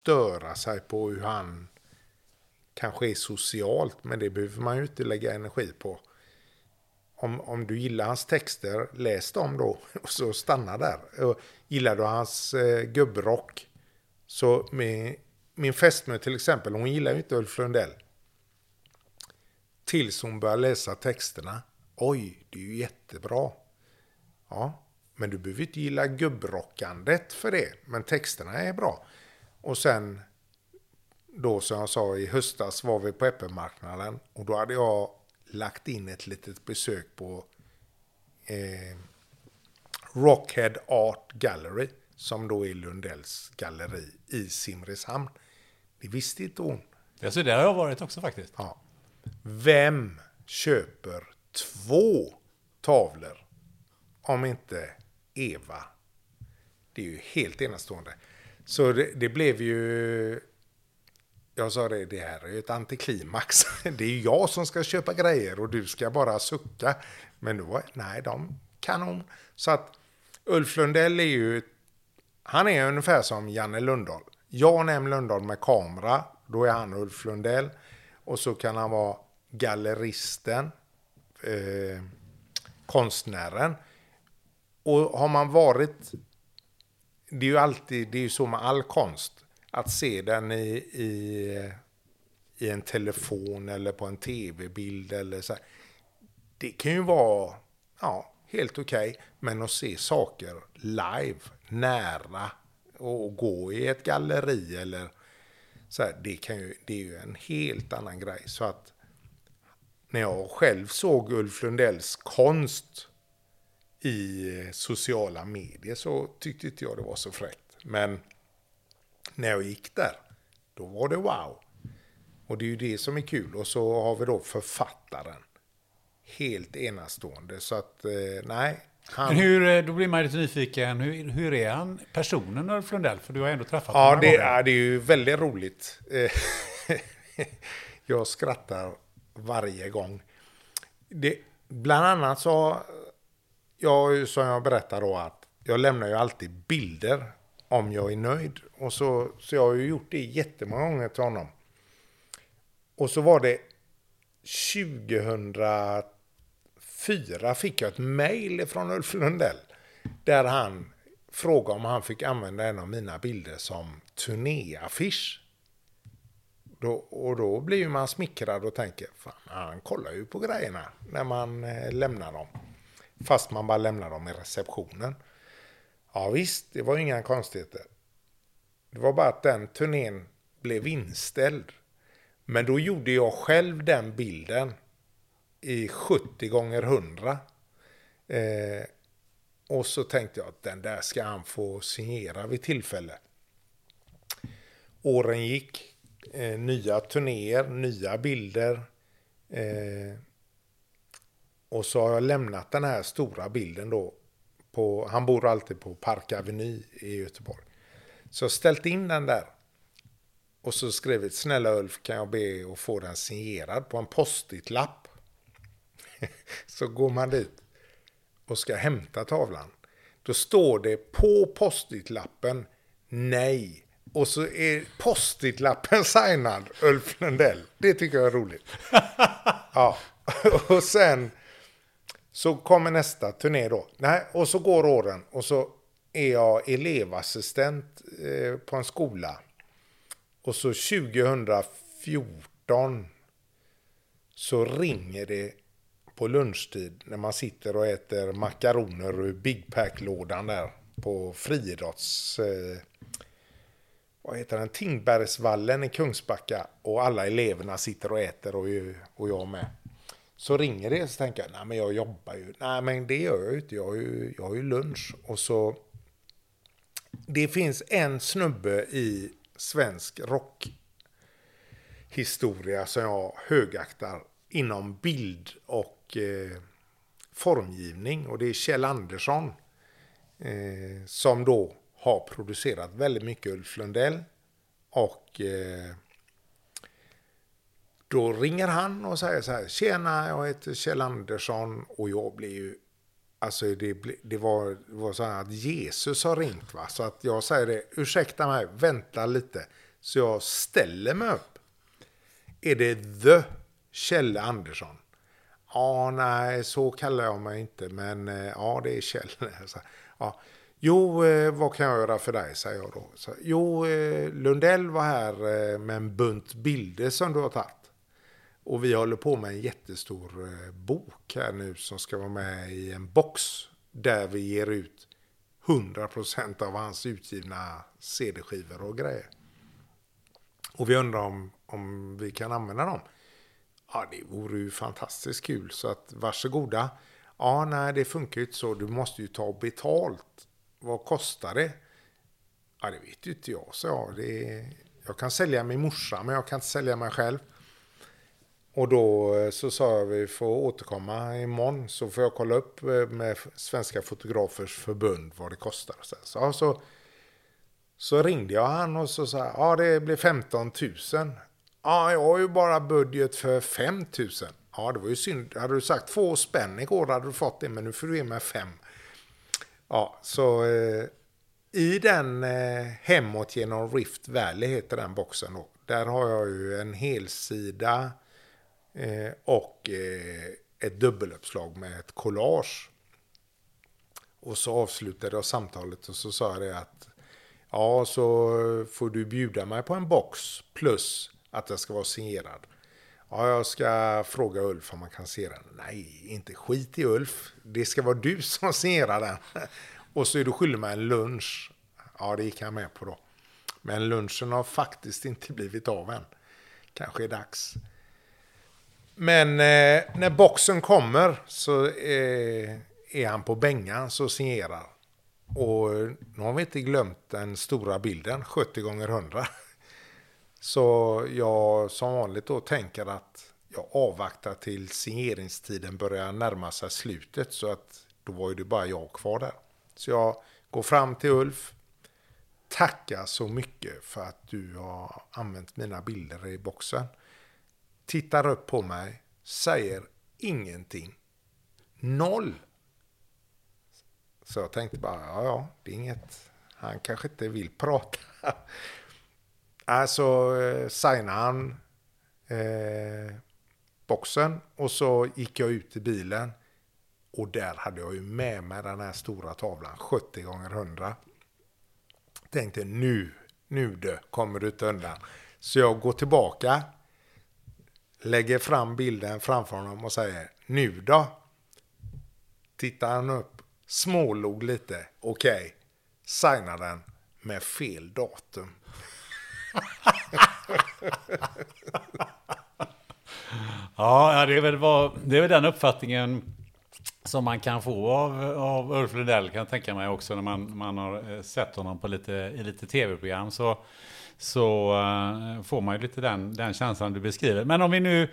Störa sig på hur han kanske är socialt, men det behöver man ju inte lägga energi på. Om, om du gillar hans texter, läs dem då och så stanna där. Och gillar du hans eh, gubbrock, så med, min fästmö till exempel, hon gillar ju inte Ulf Lundell. Tills hon börjar läsa texterna. Oj, det är ju jättebra. Ja, men du behöver inte gilla gubbrockandet för det, men texterna är bra. Och sen då som jag sa i höstas var vi på Äppelmarknaden och då hade jag lagt in ett litet besök på eh, Rockhead Art Gallery som då är Lundells galleri i Simrishamn. Det visste inte hon. Ja, så där har jag varit också faktiskt. Ja. Vem köper två tavlor om inte Eva? Det är ju helt enastående. Så det, det blev ju... Jag sa det, det här är ju ett antiklimax. Det är ju jag som ska köpa grejer och du ska bara sucka. Men då, nej, de kanon. Så att Ulf Lundell är ju... Han är ungefär som Janne Lundahl. Jag nämner Lundahl med kamera, då är han Ulf Lundell. Och så kan han vara galleristen, eh, konstnären. Och har man varit det är ju alltid, det är ju så med all konst. Att se den i, i, i en telefon eller på en tv-bild eller så. Här. Det kan ju vara ja, helt okej. Okay, men att se saker live, nära och gå i ett galleri eller så här, det, kan ju, det är ju en helt annan grej. Så att när jag själv såg Ulf Lundells konst i sociala medier så tyckte inte jag det var så fräckt. Men när jag gick där, då var det wow. Och det är ju det som är kul. Och så har vi då författaren. Helt enastående. Så att, eh, nej. Han... Men hur, eh, då blir man lite nyfiken. Hur, hur är han, personen Ulf Lundell? För du har ändå träffat Ja, honom det, ja, det är ju väldigt roligt. Jag skrattar varje gång. Det, bland annat så, jag, som jag berättar då, att jag lämnar ju alltid bilder om jag är nöjd. Och så, så jag har ju gjort det jättemånga gånger till honom. Och så var det 2004 fick jag ett mejl från Ulf Lundell. Där han frågade om han fick använda en av mina bilder som turnéaffisch. Då, och då blir man smickrad och tänker, fan han kollar ju på grejerna när man eh, lämnar dem. Fast man bara lämnar dem i receptionen. Ja visst, det var ju inga konstigheter. Det var bara att den turnén blev inställd. Men då gjorde jag själv den bilden i 70 gånger 100. Eh, och så tänkte jag att den där ska han få signera vid tillfälle. Åren gick. Eh, nya turnéer, nya bilder. Eh, och så har jag lämnat den här stora bilden då. På, han bor alltid på Park Avenue i Göteborg. Så jag har ställt in den där. Och så skrivit, snälla Ulf kan jag be att få den signerad på en post-it-lapp. så går man dit och ska hämta tavlan. Då står det på post-it-lappen nej. Och så är post-it-lappen signad Ulf Lundell. Det tycker jag är roligt. ja. Och sen så kommer nästa turné då. Nej, och så går åren och så är jag elevassistent eh, på en skola. Och så 2014 så ringer det på lunchtid när man sitter och äter makaroner ur Big Pack-lådan där på friidrotts... Eh, vad heter den? Tingbergsvallen i Kungsbacka och alla eleverna sitter och äter och, och jag med. Så ringer det så tänker jag, nej men jag jobbar ju. Nej men det gör jag ju inte, jag har ju, jag har ju lunch. Och så... Det finns en snubbe i svensk rockhistoria som jag högaktar inom bild och eh, formgivning. Och det är Kjell Andersson. Eh, som då har producerat väldigt mycket Ulf Lundell. Och eh, då ringer han och säger så här, tjena, jag heter Kjell Andersson och jag blir ju, alltså det, det, var, det var så här att Jesus har ringt va, så att jag säger det, ursäkta mig, vänta lite, så jag ställer mig upp. Är det The Kjell Andersson? Ja, nej, så kallar jag mig inte, men eh, ja, det är Kjell. Så, ja. Jo, eh, vad kan jag göra för dig, säger jag då. Så, jo, eh, Lundell var här med en bunt bilder som du har tagit. Och vi håller på med en jättestor eh, bok här nu som ska vara med i en box där vi ger ut 100% av hans utgivna CD-skivor och grejer. Och vi undrar om, om vi kan använda dem. Ja, det vore ju fantastiskt kul. Så att varsågoda. Ja, nej, det funkar ju inte så. Du måste ju ta betalt. Vad kostar det? Ja, det vet ju inte jag, så jag. Det, jag kan sälja min morsa, men jag kan inte sälja mig själv. Och då eh, så sa jag vi får återkomma imorgon så får jag kolla upp eh, med Svenska Fotografers Förbund vad det kostar. Så, så, ja, så, så ringde jag han och så sa ja det blir 15 000. Ja, jag har ju bara budget för 5 000. Ja, det var ju synd. Hade du sagt två spänn igår hade du fått det, men nu får du ge mig fem. Ja, så eh, i den eh, Hemåt genom Rift Valley heter den boxen då. Där har jag ju en helsida eh, och eh, ett dubbeluppslag med ett collage. Och så avslutade jag samtalet och så sa jag det att ja, så får du bjuda mig på en box plus att den ska vara signerad. Ja, jag ska fråga Ulf om man kan se den. Nej, inte skit i Ulf. Det ska vara du som signerar den. Och så är du skyldig mig en lunch. Ja, det gick han med på då. Men lunchen har faktiskt inte blivit av än. Kanske är dags. Men eh, när boxen kommer så eh, är han på bängan så signerar. Och nu har vi inte glömt den stora bilden, 70 gånger 100. Så jag som vanligt då tänker att jag avvaktar till signeringstiden börjar närma sig slutet. Så att då var ju det bara jag kvar där. Så jag går fram till Ulf. Tackar så mycket för att du har använt mina bilder i boxen. Tittar upp på mig, säger ingenting. Noll. Så jag tänkte bara, ja, ja, det är inget. Han kanske inte vill prata. Alltså eh, signade han eh, boxen och så gick jag ut i bilen. Och där hade jag ju med mig den här stora tavlan, 70 gånger 100. Tänkte nu, nu du, kommer du inte undan. Så jag går tillbaka, lägger fram bilden framför honom och säger nu då? Tittar han upp, smålog lite, okej, okay. signar den med fel datum. ja, det är, väl vad, det är väl den uppfattningen som man kan få av, av Ulf Lundell kan jag tänka mig också när man, man har eh, sett honom på lite, i lite tv-program. Så, så uh, får man ju lite den, den känslan du beskriver. Men om vi nu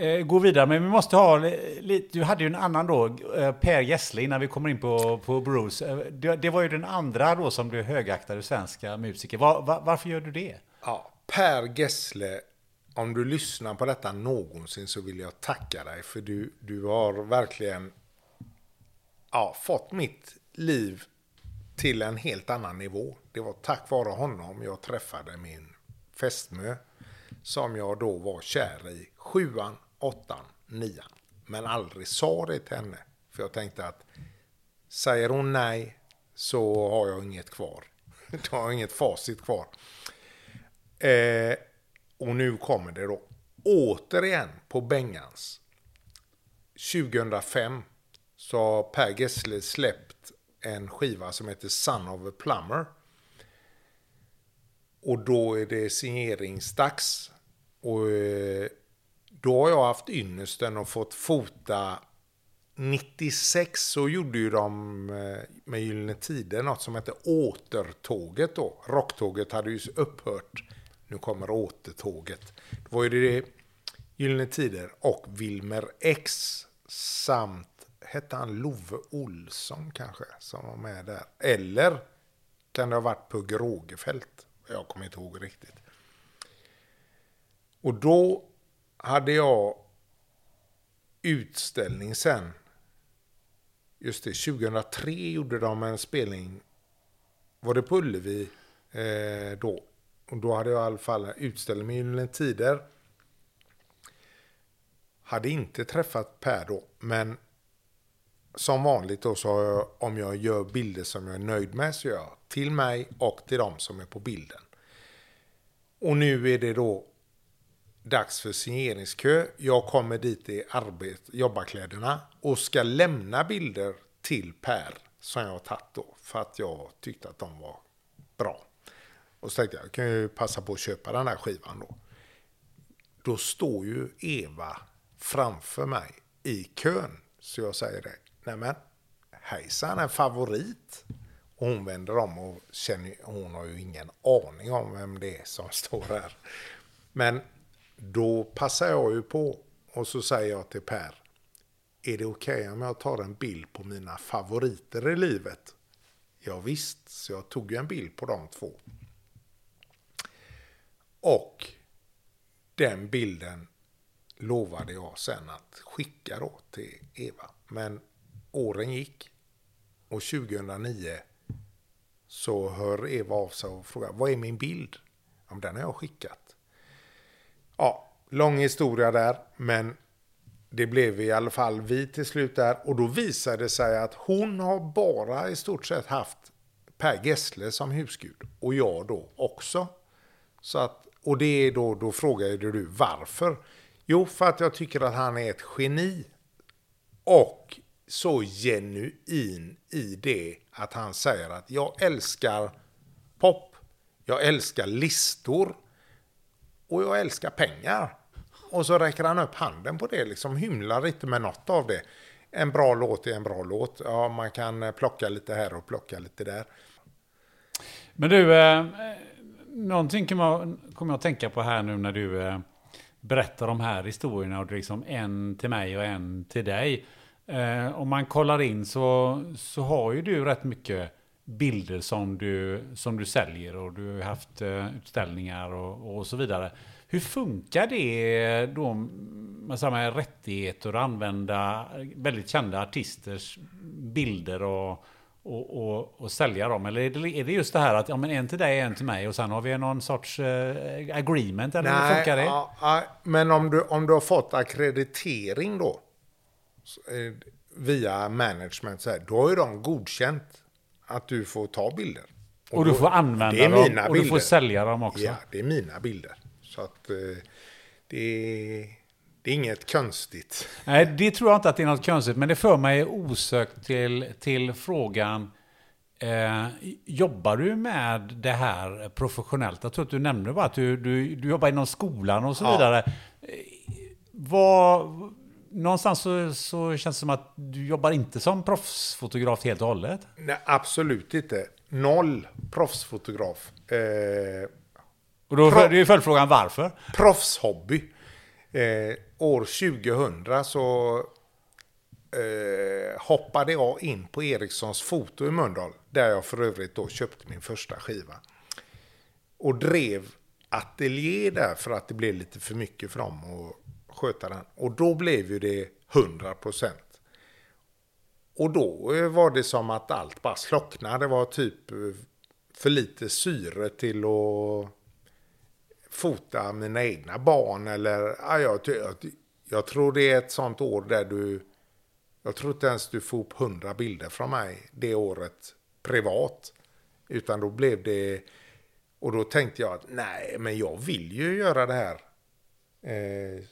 uh, går vidare, men vi måste ha lite, du hade ju en annan då, uh, Per Gessle, innan vi kommer in på, på Bruce. Det, det, var ju den andra då som blev högaktade svenska musiker. Var, var, varför gör du det? Ja, Per Gessle, om du lyssnar på detta någonsin så vill jag tacka dig för du, du har verkligen ja, fått mitt liv till en helt annan nivå. Det var tack vare honom jag träffade min fästmö som jag då var kär i. Sjuan, åttan, nian. Men aldrig sa det till henne. För jag tänkte att säger hon nej så har jag inget kvar. Då har jag inget facit kvar. Eh, och nu kommer det då återigen på Bengans. 2005 så har Per Gessle släppt en skiva som heter Son of a Plumber. Och då är det signeringsdags. Och eh, då har jag haft ynnesten och fått fota 96 så gjorde ju de eh, med Gyllene Tider något som hette Återtåget då. Rocktåget hade ju upphört nu kommer återtåget. Det var ju det Gyllene Tider och Wilmer X samt, hette han Love Olsson kanske, som var med där. Eller kan det ha varit Pugh Rogefeldt? Jag kommer inte ihåg riktigt. Och då hade jag utställning sen. Just det, 2003 gjorde de en spelning. Var det på Ullevi eh, då? Och då hade jag i alla fall utställning med Gyllene Tider. Hade inte träffat Per då, men som vanligt då så har jag, om jag gör bilder som jag är nöjd med så gör jag till mig och till dem som är på bilden. Och nu är det då dags för signeringskö. Jag kommer dit i arbet, jobbarkläderna och ska lämna bilder till Per som jag har tagit då för att jag tyckte att de var bra. Och så tänkte jag, jag kan ju passa på att köpa den här skivan då. Då står ju Eva framför mig i kön. Så jag säger det, nämen, hejsan, en favorit. Och hon vänder om och känner, hon har ju ingen aning om vem det är som står här. Men då passar jag ju på och så säger jag till Per, är det okej okay om jag tar en bild på mina favoriter i livet? Ja, visst, så jag tog ju en bild på de två. Och den bilden lovade jag sen att skicka då till Eva. Men åren gick och 2009 så hör Eva av sig och frågar vad är min bild? Ja, den har jag skickat. Ja, lång historia där, men det blev i alla fall vi till slut där. Och då visade det sig att hon har bara i stort sett haft Per Gessle som husgud. Och jag då också. Så att och det är då, då frågade du varför? Jo, för att jag tycker att han är ett geni. Och så genuin i det att han säger att jag älskar pop, jag älskar listor och jag älskar pengar. Och så räcker han upp handen på det, liksom hymlar inte med något av det. En bra låt är en bra låt. Ja, man kan eh, plocka lite här och plocka lite där. Men du, eh, någonting kommer jag att tänka på här nu när du eh, berättar de här historierna och det är liksom en till mig och en till dig. Eh, om man kollar in så, så har ju du rätt mycket bilder som du, som du säljer och du har haft eh, utställningar och, och så vidare. Hur funkar det då med samma rättigheter att använda väldigt kända artisters bilder och, och, och, och sälja dem? Eller är det, är det just det här att ja, men en till dig, en till mig och sen har vi någon sorts eh, agreement? Eller hur funkar det? Ja, men om du, om du har fått akkreditering då, via management, så här, då har ju de godkänt att du får ta bilder. Och du då- får använda dem och du får bilder. sälja dem också. Ja, det är mina bilder. Så att eh, det, är, det är inget konstigt. Nej, det tror jag inte att det är något konstigt, men det för mig osökt till, till frågan Eh, jobbar du med det här professionellt? Jag tror att du nämnde bara att du, du, du jobbar inom skolan och så Ja. vidare. Eh, vad, någonstans så, så känns det som att du jobbar inte som proffsfotograf helt och hållet. Nej, absolut inte. Noll proffsfotograf. Eh, Och då Pro- är ju följdfrågan varför? proffshobby. Eh, år 2000 så eh, hoppade jag in på Ericssons foto i Mölndal, där jag för övrigt då köpte min första skiva. Och drev ateljé där för att det blev lite för mycket för dem att sköta den. Och då blev ju det 100 procent. Och då eh, var det som att allt bara slocknade. Det var typ eh, för lite syre till att fota mina egna barn eller ja, jag, jag, jag tror det är ett sånt år där du jag tror inte ens du får upp hundra bilder från mig det året privat utan då blev det och då tänkte jag att nej men jag vill ju göra det här eh,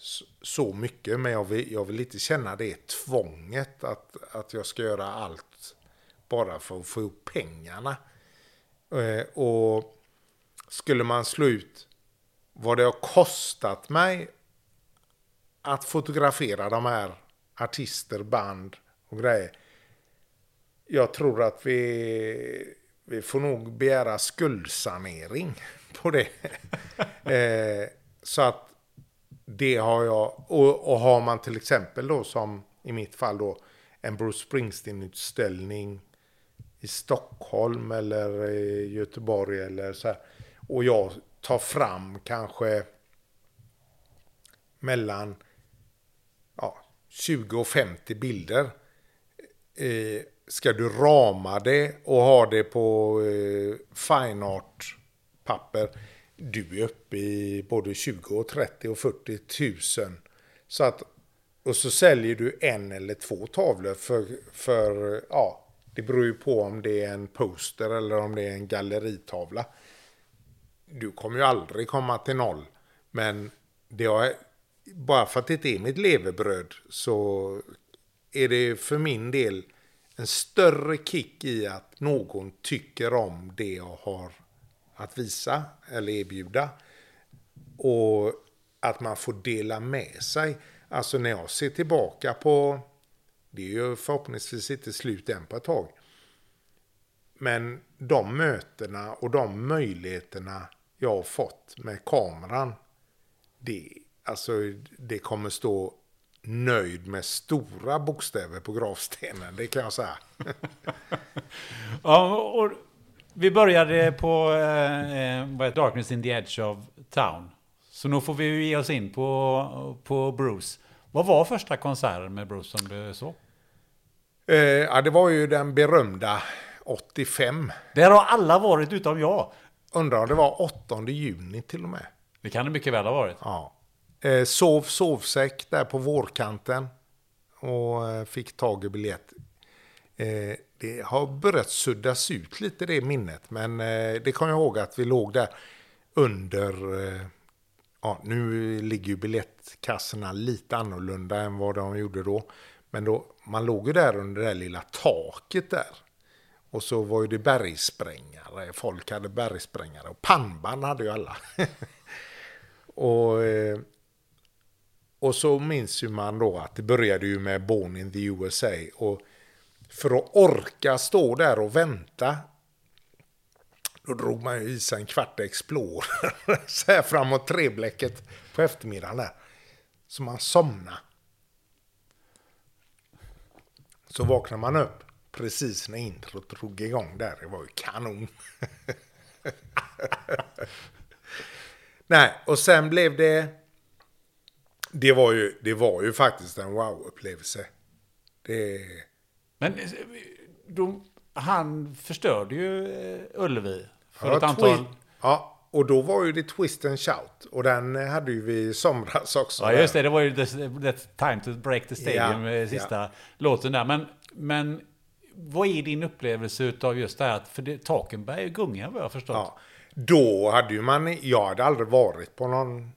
så, mycket men jag vill, jag vill inte känna det tvånget att, att jag ska göra allt bara för att få ihop pengarna eh, och skulle man slå ut vad det har kostat mig att fotografera de här artister, band och grejer. Jag tror att vi, vi får nog begära skuldsanering på det. eh, så att det har jag, och, och har man till exempel då som i mitt fall då en Bruce Springsteen-utställning i Stockholm eller i Göteborg eller så här. Och jag tar fram kanske mellan ja, 20 och 50 bilder. Eh, ska du rama det och ha det på eh, fine art papper. Du är uppe i både 20 och 30 och 40 tusen. Så att, och så säljer du en eller två tavlor för, för ja, det beror ju på om det är en poster eller om det är en galleritavla. Du kommer ju aldrig komma till noll. Men det har, bara för att det inte är mitt levebröd så är det för min del en större kick i att någon tycker om det jag har att visa eller erbjuda. Och att man får dela med sig. Alltså när jag ser tillbaka på, det är ju förhoppningsvis inte slut än på ett tag. Men de mötena och de möjligheterna jag har fått med kameran. Det, alltså, det kommer stå nöjd med stora bokstäver på gravstenen. Det kan jag säga. Ja, och vi började på eh, eh? Darkness in the Edge of Town. Så nu får vi ju ge oss in på, på Bruce. Vad var första konserten med Bruce som du såg? Eh, ja, det var ju den berömda 85. Där har alla varit utom jag. Undrar om det var 8 juni till och med. Det kan det mycket väl ha varit. Ja. Eh, sov sovsäck där på vårkanten. Och eh, fick tag i biljett. Eh, det har börjat suddas ut lite det minnet. Men eh, det kommer jag ihåg att vi låg där under... Eh, ja, nu ligger ju biljettkassorna lite annorlunda än vad de gjorde då. Men då, man låg ju där under det där lilla taket där. Och så var ju det bergsprängare. Folk hade bergsprängare. Och pannband hade ju alla. och, eh, och så minns ju man då att det började ju med Born in the USA. Och för att orka stå där och vänta då drog man ju i sig en kvart Explorer så här framåt treblecket på eftermiddagen där. Så man somnade. Så vaknade man upp precis när introt drog igång där. Det var ju kanon. Nej, och sen blev det... Det var ju, det var ju faktiskt en wow-upplevelse. Det... Men eh, då, han förstörde ju eh, Ullevi för Ja, ett antal... Ja, och då var ju det Twist and Shout. Och den hade ju vi i somras också. Ja, just det. Det var ju the, the Time to Break the Stadium, eh, sista låten där. Men, men vad är din upplevelse av just det här? För det, taken börjar ju gunga vad jag har förstått. Ja. Då hade ju man, jag hade aldrig varit på någon,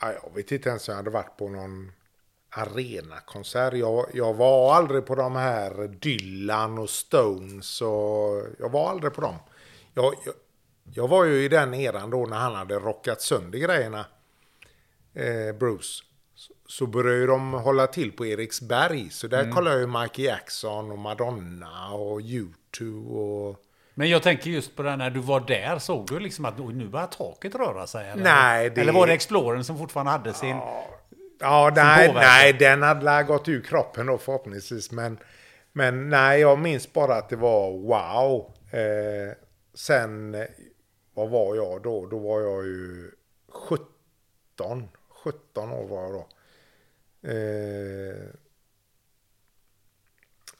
ja, jag vet inte ens om jag hade varit på någon arenakonsert. Jag, jag var aldrig på de här Dylan och Stones och jag var aldrig på dem. Jag, jag, jag var ju i den eran då när han hade rockat sönder grejerna, eh, Bruce. Så, så började de hålla till på Eriksberg. Så där kollade jag ju Michael Jackson och Madonna och U2 och... Men jag tänker just på det när du var där, såg du liksom att nu börjar taket röra sig? Eller? Nej, det- Eller var det Explorern som fortfarande hade sin... Ja, nej, påverkar. nej, den hade gått ur kroppen då förhoppningsvis. Men, men nej, jag minns bara att det var wow. Eh, sen, eh, vad var jag då? Då var jag ju 17. 17 år var jag då. Eh,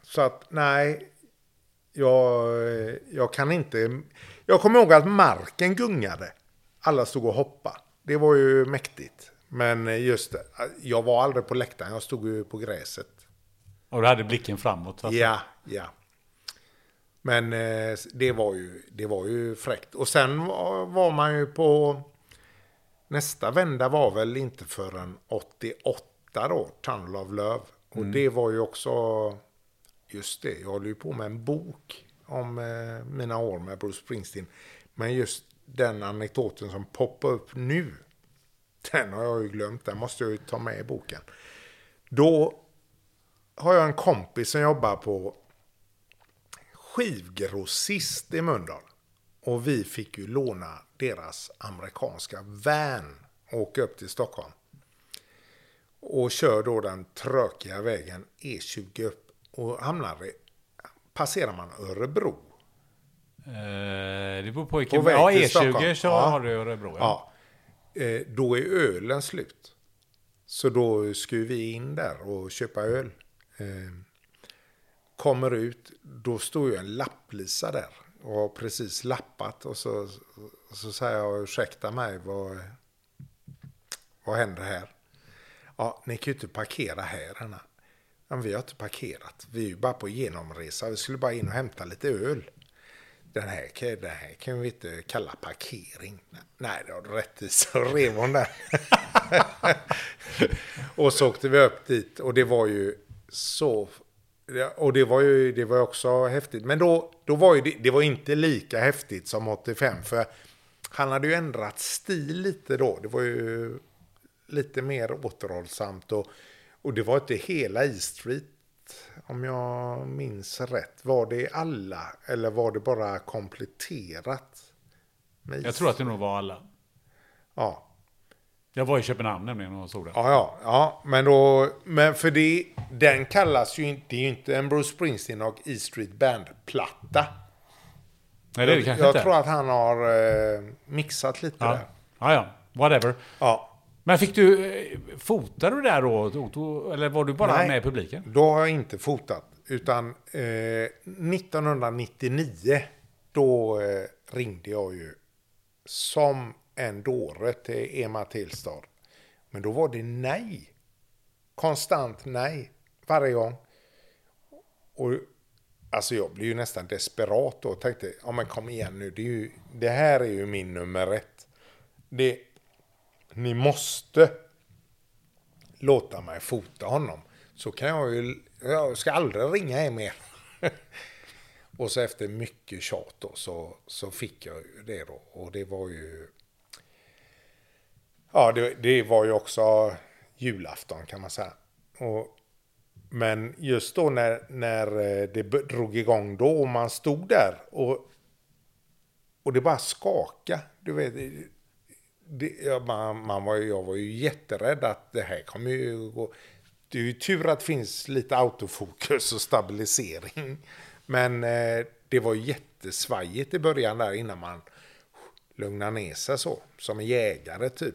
så att nej, jag, jag kan inte... Jag kommer ihåg att marken gungade. Alla stod och hoppade. Det var ju mäktigt. Men just jag var aldrig på läktaren. Jag stod ju på gräset. Och du hade blicken framåt. Alltså. Ja, ja. Men eh, det var ju, det var ju fräckt. Och sen var, man ju på... Nästa vända var väl inte förrän 88 då, Tunnel of Love. Och det var ju också... Just det, jag håller ju på med en bok om eh, mina år med Bruce Springsteen. Men just den anekdoten som poppar upp nu, den har jag ju glömt. Den måste jag ju ta med i boken. Då har jag en kompis som jobbar på skivgrossist i Mölndal. Och vi fick ju låna deras amerikanska van och åka upp till Stockholm. Och kör då den trökiga vägen E20 upp och hamnar i, passerar man Örebro. Eh, det beror på vilken... På väg ja, till E20 Stockholm. så Ja. har du Örebro. Ja. Ja. Eh, då är ölen slut. Så då ska vi in där och köpa öl. Eh, kommer ut, då står ju en lapplisa där och har precis lappat och så, så säger jag ursäkta mig, vad, vad händer här? Ja, ni kan ju inte parkera här. Anna. Men vi har inte parkerat. Vi är ju bara på genomresa. Vi skulle bara in och hämta lite öl. Den här, kan- den här kan vi inte kalla parkering. Nej, det har du rätt i. Så rev hon den. och så åkte vi upp dit och det var ju så... Och det var ju det var också häftigt. Men då, då var ju det, det var inte lika häftigt som 85. För han hade ju ändrat stil lite då. Det var ju lite mer återhållsamt. Och, och det var inte hela E Street, om jag minns rätt. Var det alla eller var det bara kompletterat? Jag tror att det nog var alla. Ja, Jag var i Köpenhamn nämligen och såg det. ja, ja, ja. Men då, men för det, den kallas ju inte, det är ju inte en Bruce Springsteen och E Street Band-platta. Nej, det är det jag kanske jag inte. tror att han har eh, mixat lite ja. där. ja, ja. Whatever. Ja. Men fick du... eh, Fotade du där då? Eller var du bara Nej. med i publiken? Då har jag inte fotat. Utan eh, 1999, då eh, ringde jag ju som en dåre till Ema Tillstad. Men då var det nej. Konstant nej. Varje gång. Och alltså jag blev ju nästan desperat och tänkte, ja men kom igen nu, det, ju, det här är ju min nummer ett. Det, ni måste låta mig fota honom. Så kan jag ju, jag ska aldrig ringa er mer. och så efter mycket tjat då så, så fick jag ju det då. Och det var ju, ja det, det var ju också julafton kan man säga. Och, men just då när, när eh, det drog igång då och man stod där och, och det bara skaka. Du vet, det- man, man var, jag var ju jätterädd att det här kommer ju gå. Det är ju tur att det finns lite autofokus och stabilisering. Men eh, det var jättesvajigt i början där innan man lugnar ner sig så. Som en jägare typ.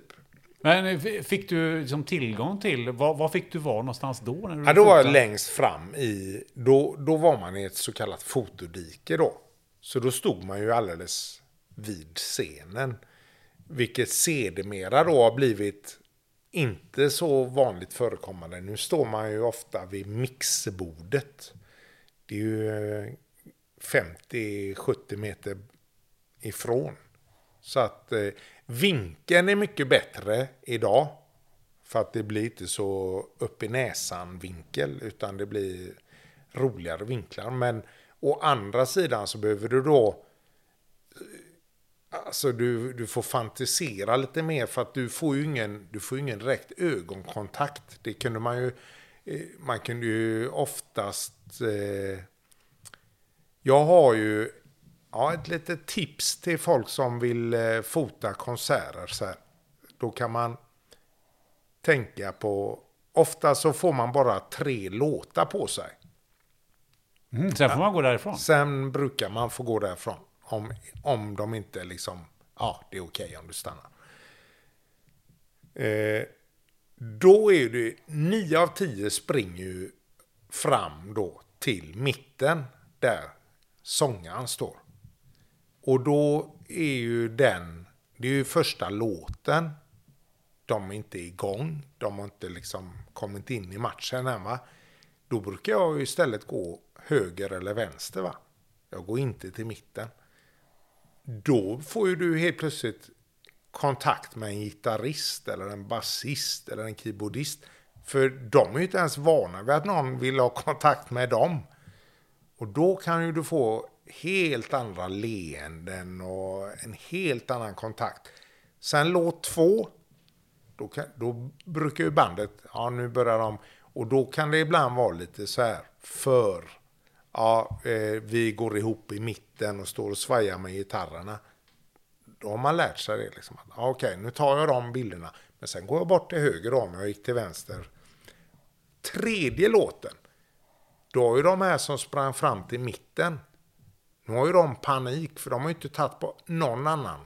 Men f- fick du liksom tillgång till, var fick du vara någonstans då? När du Ja, då var jag längst fram i, då, då var man i ett så kallat fotodike då. Så då stod man ju alldeles vid scenen. Vilket sedermera då har blivit inte så vanligt förekommande. Nu står man ju ofta vid mixerbordet. Det är ju eh, 50-70 meter ifrån. Så att eh, vinkeln är mycket bättre idag. För att det blir inte så upp i näsan vinkel utan det blir roligare vinklar. Men å andra sidan så behöver du då eh, Alltså du, du får fantisera lite mer för att du får ju ingen, du får ingen direkt ögonkontakt. Det kunde man ju, eh, man kunde ju oftast, eh, jag har ju ja, ett litet tips till folk som vill eh, fota konserter. Så här. Då kan man tänka på, ofta så får man bara tre låtar på sig. Mm, sen får man gå därifrån. Sen brukar man få gå därifrån. Om, om de inte liksom, ja det är okej om du stannar. Eh, då är det, nio av tio springer ju fram då till mitten där sångaren står. Och då är ju den, det är ju första låten. De är inte igång, de har inte liksom kommit in i matchen än va. Då brukar jag istället gå höger eller vänster va. Jag går inte till mitten. Då får ju du helt plötsligt kontakt med en gitarrist eller en basist eller en keyboardist. För de är ju inte ens vana vid att någon vill ha kontakt med dem. Och då kan ju du få helt andra leenden och en helt annan kontakt. Sen låt två, då, kan, då brukar ju bandet, ja nu börjar de, och då kan det ibland vara lite så här för, ja eh, vi går ihop i mitten och står och svajar med gitarrerna. Då har man lärt sig det liksom. Ja, Okej, nu tar jag de bilderna, men sen går jag bort till höger om jag gick till vänster. Tredje låten, då har ju de här som sprang fram till mitten, nu har ju de panik för de har ju inte tagit på någon annan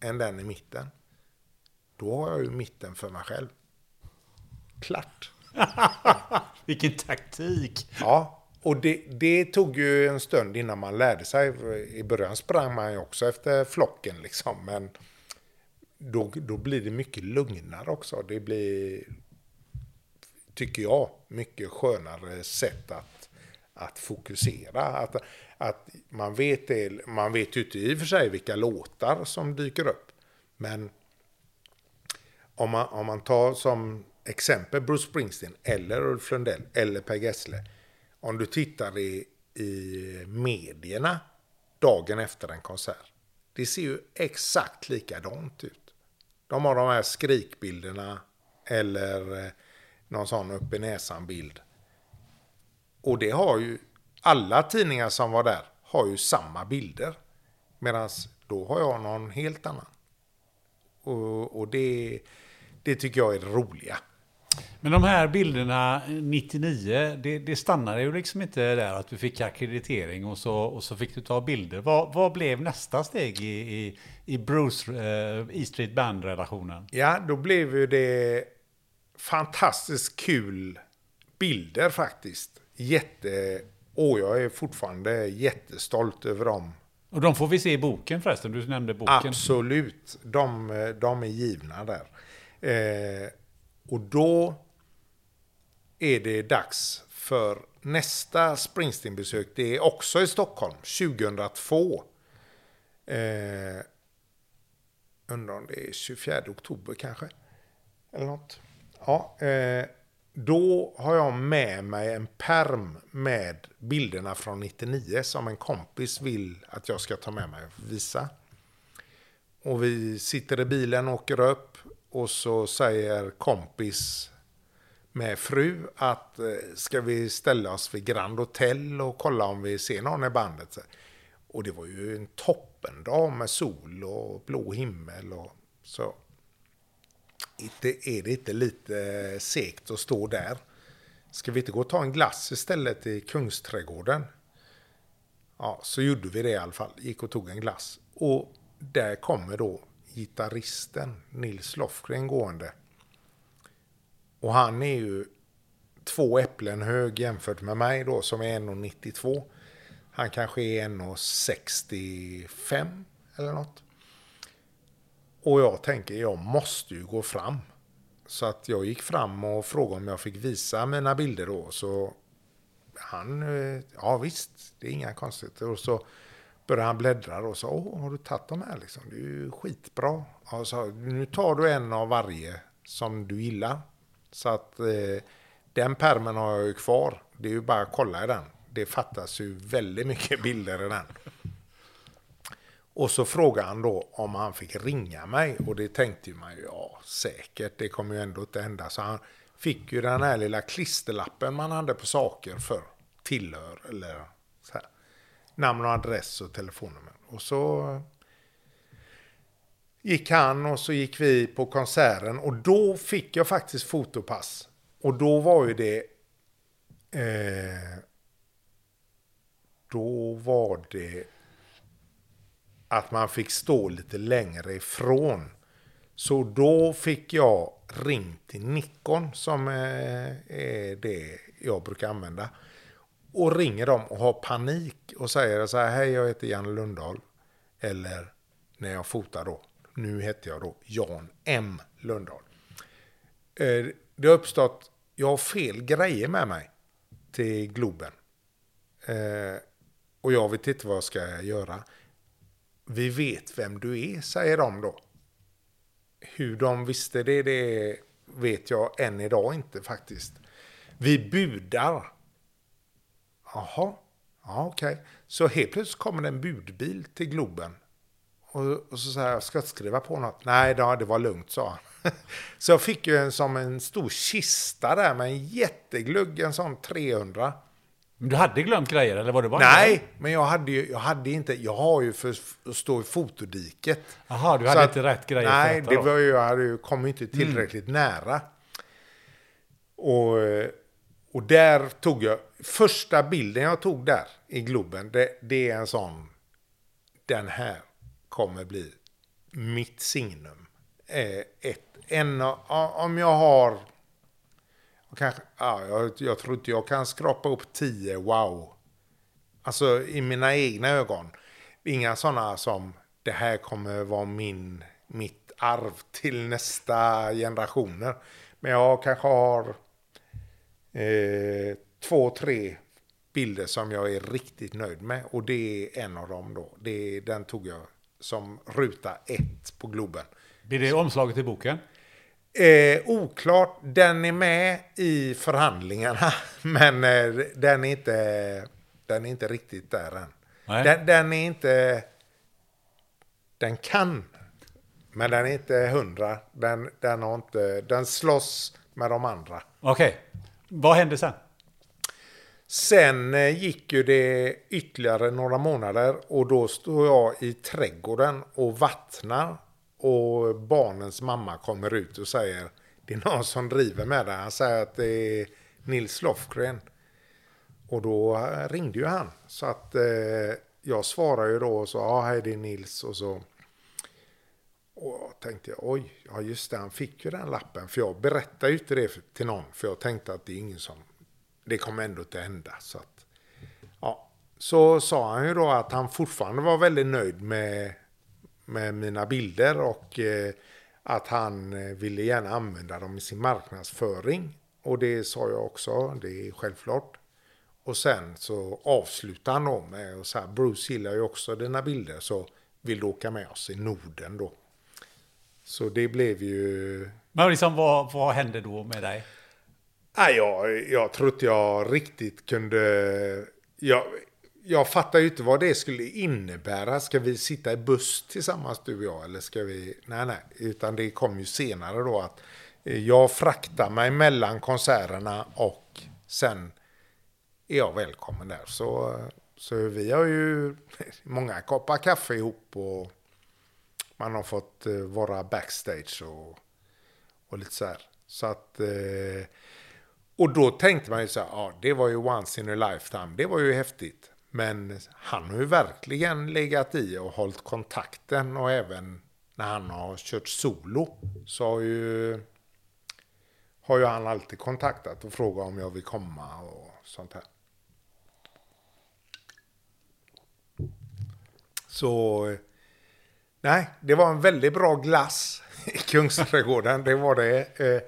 än den i mitten. Då har jag ju mitten för mig själv. Klart. Vilken taktik! Ja, och det, det tog ju en stund innan man lärde sig. I början sprang man ju också efter flocken liksom, men då, då blir det mycket lugnare också. Det blir, tycker jag, mycket skönare sätt att, att fokusera. Att, att man, vet det, man vet ju inte i och för sig vilka låtar som dyker upp, men om man, om man tar som exempel Bruce Springsteen eller Ulf Lundell eller Per Gessle. Om du tittar i, i medierna dagen efter en konsert. Det ser ju exakt likadant ut. De har de här skrikbilderna eller eh, någon sån upp i näsan-bild. Och det har ju alla tidningar som var där har ju samma bilder. Medan då har jag någon helt annan. Och, och det, det tycker jag är det roliga. Men de här bilderna 99, det, det stannade ju liksom inte där att du fick akkreditering och så, och så fick du ta bilder. Vad, vad blev nästa steg i, i, i Bruce eh, E Street Band-relationen? Ja, då blev ju det fantastiskt kul bilder faktiskt. Jätte... Och jag är fortfarande jättestolt över dem. Och de får vi se i boken förresten, du nämnde boken. Absolut, de, de är givna där. Eh, och då är det dags för nästa Springsteen-besök. Det är också i Stockholm, 2002. Eh, undrar om det är 24 oktober kanske. Eller något. Ja, eh, då har jag med mig en perm med bilderna från 99 som en kompis vill att jag ska ta med mig och visa. Och vi sitter i bilen och åker upp och så säger kompis med fru att eh, ska vi ställa oss vid Grand Hotel och kolla om vi ser någon i bandet. Och det var ju en toppendag med sol och blå himmel och så. Inte, är det inte lite eh, segt att stå där? Ska vi inte gå och ta en glass istället i Kungsträdgården? Ja, så gjorde vi det i alla fall. Gick och tog en glass. Och där kommer då gitarristen Nils Lofgren gående. Och han är ju två äpplen hög jämfört med mig då som är 1,92. Han kanske är 1,65 eller något. Och jag tänker, jag måste ju gå fram. Så att jag gick fram och frågade om jag fick visa mina bilder då. Så han, eh, ja visst, det är inga konstigheter. Och så började han bläddra och sa, åh, har du tagit de här liksom? Det är ju skitbra. Och sa, nu tar du en av varje som du gillar. Så att eh, den permen har jag ju kvar. Det är ju bara att kolla i den. Det fattas ju väldigt mycket bilder i den. Och så frågade han då om han fick ringa mig och det tänkte man ju, ja säkert, det kommer ju ändå inte hända. Så han fick ju den här lilla klisterlappen man hade på saker för tillhör eller så här. Namn och adress och telefonnummer. Och så gick han och så gick vi på konserten och då fick jag faktiskt fotopass. Och då var ju det... Eh, då var det att man fick stå lite längre ifrån. Så då fick jag ringt till Nikon som eh, är det jag brukar använda. Och ringer dem och har panik och säger så här, hej jag heter Jan Lundahl. Eller när jag fotar då, nu heter jag då Jan M Lundahl. Eh, det har uppstått, jag har fel grejer med mig till Globen. Eh, och jag vet inte vad jag ska göra. Vi vet vem du är, säger de då. Hur de visste det, det vet jag än idag inte faktiskt. Vi budar. Jaha, ja, okej. Okay. Så helt plötsligt kommer det en budbil till Globen. Och, och så säger jag, ska jag skriva på något? Nej, då, det var lugnt, sa han. så jag fick ju en som en stor kista där med en jätteglugg, en sån 300. Men du hade glömt grejer eller var det bara Nej, det? men jag hade ju jag hade inte, jag har ju för att stå i fotodiket. Jaha, du hade att, inte rätt grejer Nej, det var ju, jag hade ju kommit inte tillräckligt mm. nära. Och, och där tog jag, första bilden jag tog där i Globen, det, det är en sån, den här kommer bli mitt signum. Eh, ett, en, om jag har Kanske, ah, jag, jag tror inte jag kan skrapa upp tio wow. Alltså i mina egna ögon. Inga sådana som det här kommer vara min, mitt arv till nästa generationer. Men jag kanske har eh, två, tre bilder som jag är riktigt nöjd med. Och det är en av dem då. Det, den tog jag som ruta ett på Globen. Blir det omslaget i boken? Eh, oklart. Den är med i förhandlingarna, men eh, den, är inte, den är inte riktigt där än. Den, den, är inte... Den kan, men den är inte hundra. Den, den, har inte, den slåss med de andra. Okej. Okay. Vad hände sen? Sen eh, gick ju det ytterligare några månader och då står jag i trädgården och vattnar och barnens mamma kommer ut och säger det är någon som driver med det. Han säger att det är Nils Lofgren. Och då eh, ringde ju han. Så att eh, jag svarade ju då och sa ja, hej det är Nils och så. Och tänkte jag, oj, ja just det, han fick ju den lappen. För jag berättade ju inte det till någon. För jag tänkte att det är ingen som, det kommer ändå inte hända. Så att, ja. Så sa han ju då att han fortfarande var väldigt nöjd med med mina bilder och eh, att han eh, ville gärna använda dem i sin marknadsföring. Och det sa jag också, det är självklart. Och sen så avslutade han då med att säga, Bruce gillar ju också dina bilder så vill du åka med oss i Norden då. Så det blev ju... Men liksom, vad, vad hände då med dig? Nej, jag, jag tror inte jag riktigt kunde... Jag, jag fattar ju inte vad det skulle innebära. Ska vi sitta i buss tillsammans du och jag? Eller ska vi... Nej, nej. Utan det kom ju senare då att eh, jag fraktar mig mellan konserterna och sen är jag välkommen där. Så, så vi har ju många koppar kaffe ihop och man har fått eh, vara backstage och, och lite så här. Så att... Eh, och då tänkte man ju så här, ja det var ju once in a lifetime, det var ju häftigt. Men han har ju verkligen legat i och hållit kontakten och även när han har kört solo så har ju, har ju han alltid kontaktat och frågat om jag vill komma och sånt här. Så nej, det var en väldigt bra glass i Kungsträdgården. Det var det. Eh,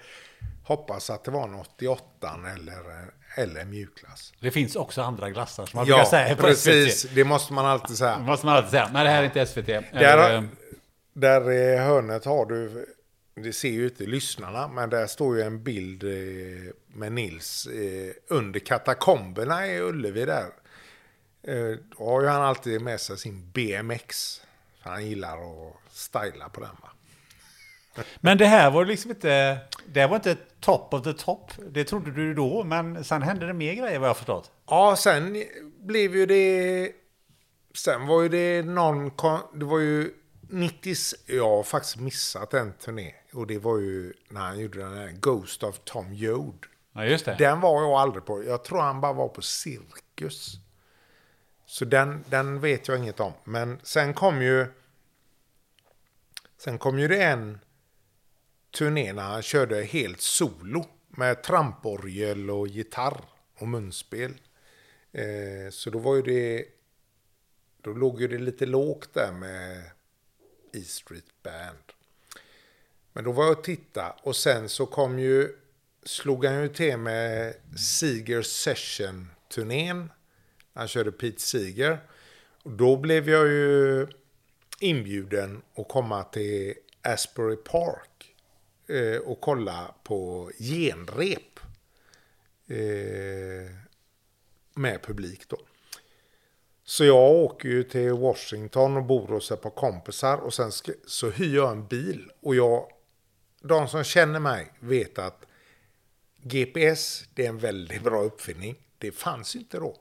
hoppas att det var en 88 eller, eller mjukglass. Det finns också andra glassar som man brukar Ja, säga på precis. SVT. Det måste man alltid säga. Det måste man alltid säga. Nej, det här är inte SVT. Där, eh, där i hörnet har du, det ser ju inte lyssnarna, men där står ju en bild eh, med Nils eh, under katakomberna i Ullevi där. Eh, Då har ju han alltid med sig sin BMX. För han gillar att styla på den va. Men det här var liksom inte... Det var inte top of the top. Det trodde du då, men sen hände det mer grejer vad jag förstått. Ja, sen blev ju det... Sen var ju det någon... Det var ju 90... Jag har faktiskt missat en turné. Och det var ju när han gjorde den här Ghost of Tom Joad. Ja, just det. Den var jag aldrig på. Jag tror han bara var på Cirkus. Så den, den vet jag inget om. Men sen kom ju... Sen kom ju det en turné när han körde helt solo. Med tramporgel och gitarr och munspel. Eh, så då var ju det... Då låg ju det lite lågt där med E Street Band. Men då var jag och tittade och sen så kom ju, slog han ju till med Seeger Session-turnén. Han körde Pete Seeger. Och då blev jag ju inbjuden att komma till Asbury Park eh, och kolla på genrep. Eh, med publik då. Så jag åker ju till Washington och bor hos ett par kompisar och sen ska, så hyr jag en bil. Och jag, de som känner mig vet att GPS, det är en väldigt bra uppfinning. Det fanns inte då.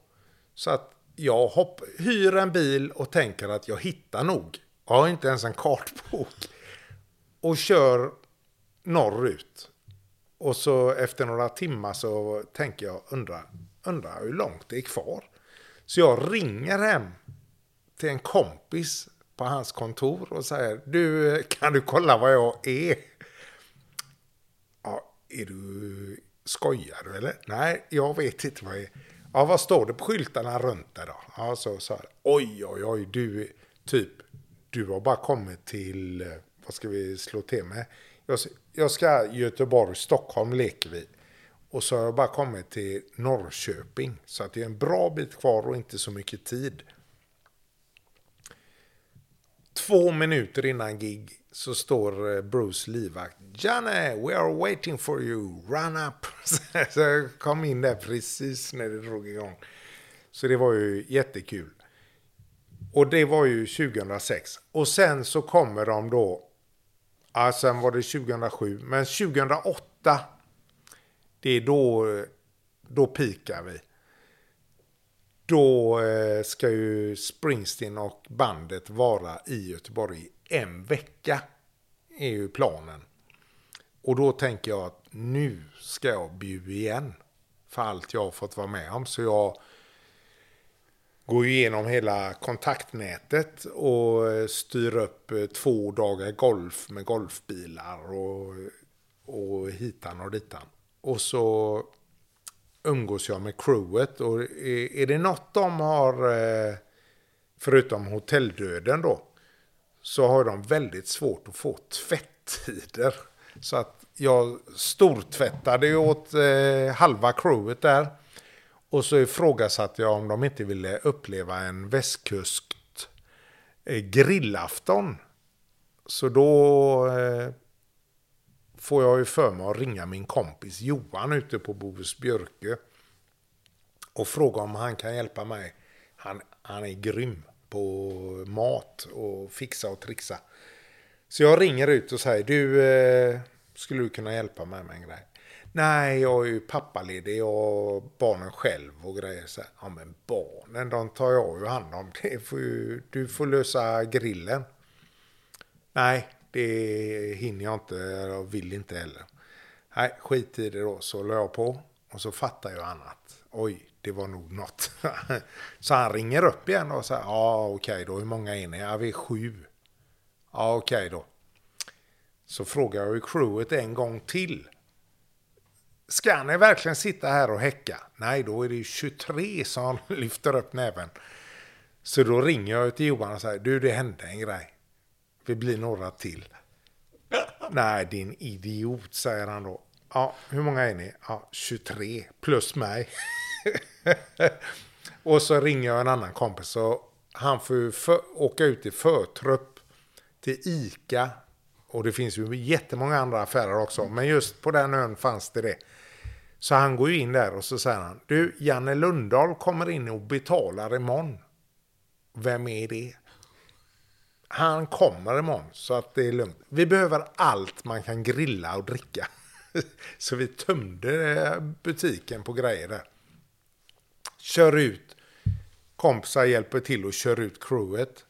Så att jag hopp, hyr en bil och tänker att jag hittar nog. Jag har inte ens en kartbok. Och kör norrut. Och så efter några timmar så tänker jag, undrar, undrar hur långt det är kvar. Så jag ringer hem till en kompis på hans kontor och säger, du, kan du kolla vad jag är? Ja, är du, skojar du eller? Nej, jag vet inte vad jag är. Ja, vad står det på skyltarna runt där då? Ja, så sa jag, oj, oj, oj, du, typ, du har bara kommit till, eh, vad ska vi slå till med? Jag, jag ska Göteborg, Stockholm leker vi. Och så har jag bara kommit till Norrköping. Så att det är en bra bit kvar och inte så mycket tid. Två minuter innan gig så står eh, Bruce livvakt. Janne, we are waiting for you. Run up. Så jag kom in där precis när det drog igång. Så det var ju jättekul. Och det var ju 2006. Och sen så kommer de då. Ja, sen var det 2007. Men 2008. Det är då, eh, då pikar vi. Då eh, ska ju Springsteen och bandet vara i Göteborg en vecka. Är ju planen. Och då tänker jag att nu ska jag bjuda igen. För allt jag har fått vara med om. Så jag går igenom hela kontaktnätet och eh, styr upp eh, två dagar golf med golfbilar och, och hitan och ditan. Och så umgås jag med crewet och eh, är, det något de har, förutom hotelldöden då, så har de väldigt svårt att få tvättider. Så att jag stortvättade åt eh, halva crewet där. Och så ifrågasatte jag om de inte ville uppleva en västkust eh, grillafton. Så då eh, får jag ju för mig att ringa min kompis Johan ute på Bohus Björke. Och fråga om han kan hjälpa mig. Han, han är grym på mat och fixa och trixa. Så jag ringer ut och säger du, eh, Skulle du kunna hjälpa mig med en grej? Nej, jag är ju pappaledig och barnen själv och grejer. Så här, ja, men barnen, de tar jag ju hand om. Det får ju, du får lösa grillen. Nej, det hinner jag inte och vill inte heller. Nej, skit i det då. Så la jag på och så fattar jag annat. Oj, det var nog något. så han ringer upp igen och säger, ja okej då, hur många är ni? Ja, vi är sju. Ja, okej då. Så frågar jag ju crewet en gång till. Ska ni verkligen sitta här och häcka? Nej, då är det ju 23 som lyfter upp näven. Så då ringer jag till Johan och säger, du det hände en grej. Vi blir några till. Nej, din idiot, säger han då. Ja, hur många är ni? Ja, 23 plus mig. och så ringer jag en annan kompis och han får ju för, åka ut i förtrupp till ICA. Och det finns ju jättemånga andra affärer också, men just på den ön fanns det det. Så han går ju in där och så säger han, du, Janne Lundahl kommer in och betalar imorgon. Vem är det? Han kommer imorgon, så att det är lugnt. Vi behöver allt man kan grilla och dricka. Så vi tömde butiken på grejer där. Kör ut. Kompisar hjälper till och kör ut crewet.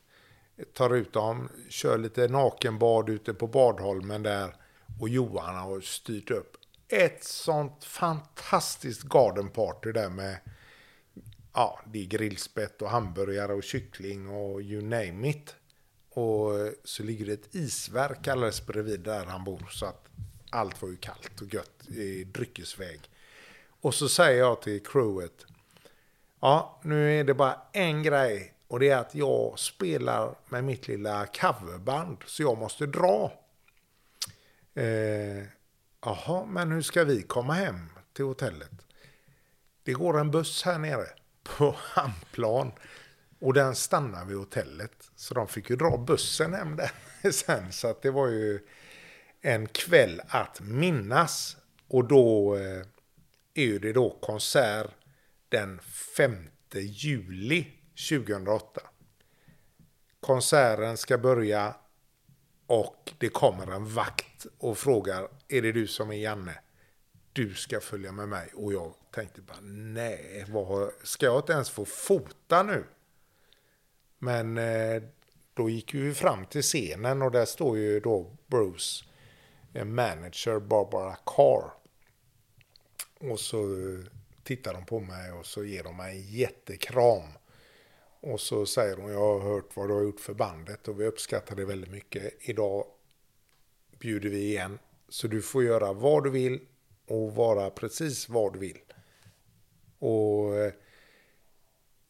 Tar ut dem, kör lite nakenbad ute på Badholmen där. Och Johan har styrt upp ett sånt fantastiskt gardenparty där med ja, det är grillspett och hamburgare och kyckling och you name it. Och så ligger det ett isverk alldeles bredvid där han bor så att allt var ju kallt och gött i dryckesväg. Och så säger jag till crewet, ja nu är det bara en grej och det är att jag spelar med mitt lilla coverband så jag måste dra. Eh, Jaha, men hur ska vi komma hem till hotellet? Det går en buss här nere på Hamplan och den stannar vid hotellet. Så de fick ju dra bussen hem där sen. Så att det var ju en kväll att minnas. Och då eh, är ju det då konsert den 5 juli 2008. Konserten ska börja och det kommer en vakt och frågar, är det du som är Janne? Du ska följa med mig. Och jag tänkte bara, nej, vad, ska jag inte ens få fota nu? Men eh, då gick vi fram till scenen och där står ju då Bruce, en manager, Barbara Carr. Och så eh, tittar de på mig och så ger de mig en jättekram. Och så säger hon, jag har hört vad du har gjort för bandet och vi uppskattar det väldigt mycket. Idag bjuder vi igen. Så du får göra vad du vill och vara precis vad du vill. Och eh,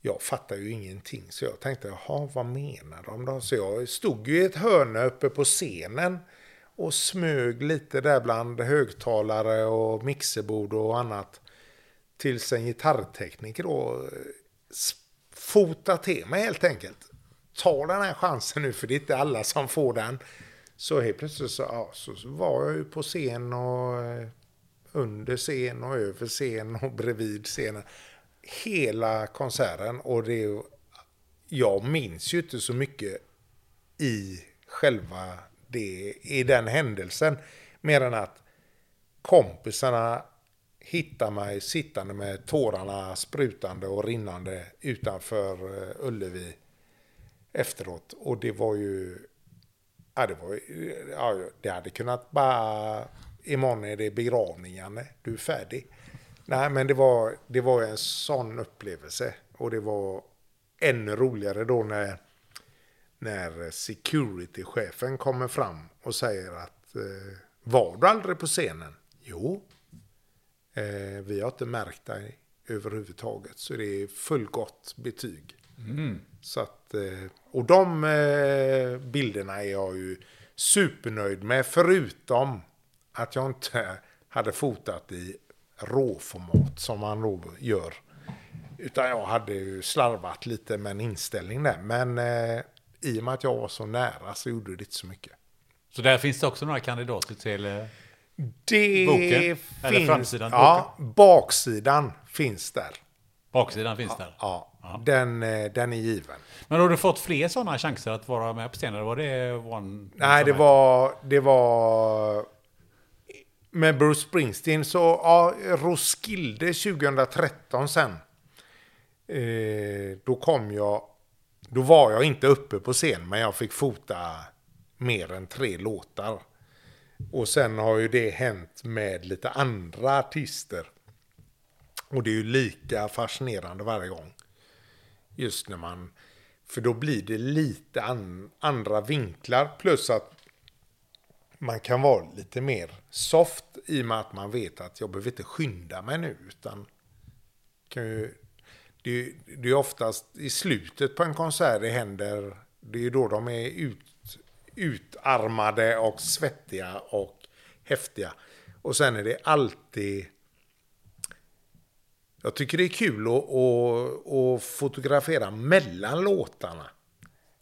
jag fattar ju ingenting. Så jag tänkte, jaha, vad menar de då? Så jag stod ju i ett hörn uppe på scenen och smög lite där bland högtalare och mixerbord och annat. Tills en gitarrtekniker då eh, fotar till mig helt enkelt. Ta den här chansen nu för det är inte alla som får den. Så helt plötsligt så, ja, så var jag ju på scen och eh, under scen och över scen och bredvid scenen. Hela konserten och det jag minns ju inte så mycket i själva det, i den händelsen. Mer än att kompisarna hittar mig sittande med tårarna sprutande och rinnande utanför eh, Ullevi efteråt. Och det var ju... Ja, det, var, ja, det hade kunnat bara... Imorgon är det begravning, Janne. Du är färdig. Nej, men det var, det var en sån upplevelse. Och det var ännu roligare då när, när security-chefen kommer fram och säger att eh, var du aldrig på scenen? Jo, Eh, vi har inte märkt dig överhuvudtaget. Så det är fullgott betyg. Mm. Så att, eh, och de eh, bilderna är jag ju supernöjd med. Förutom att jag inte hade fotat i råformat som man då gör. Utan jag hade ju slarvat lite med en inställning där. Men eh, i och med att jag var så nära så gjorde det inte så mycket. Så där finns det också några kandidater till eh, det boken? finns... Eller framsidan? Ja, baksidan finns där. Baksidan finns där? Ja, ja. Den, eh, den är given. Men har du fått fler sådana chanser att vara med på scenen? Var det one, Nej, det var, det var med Bruce Springsteen så, ja, Roskilde 2013 sen. Eh, då kom jag, då var jag inte uppe på scen men jag fick fota mer än tre låtar. Och sen har ju det hänt med lite andra artister. Och det är ju lika fascinerande varje gång. Just när man, för då blir det lite an, andra vinklar plus att man kan vara lite mer soft i och med att man vet att jag behöver inte skynda mig nu utan kan ju, det, det är oftast i slutet på en konsert det händer, det är ju då de är ut, utarmade och svettiga och häftiga. Och sen är det alltid jag tycker det är kul att, att, att fotografera mellan låtarna.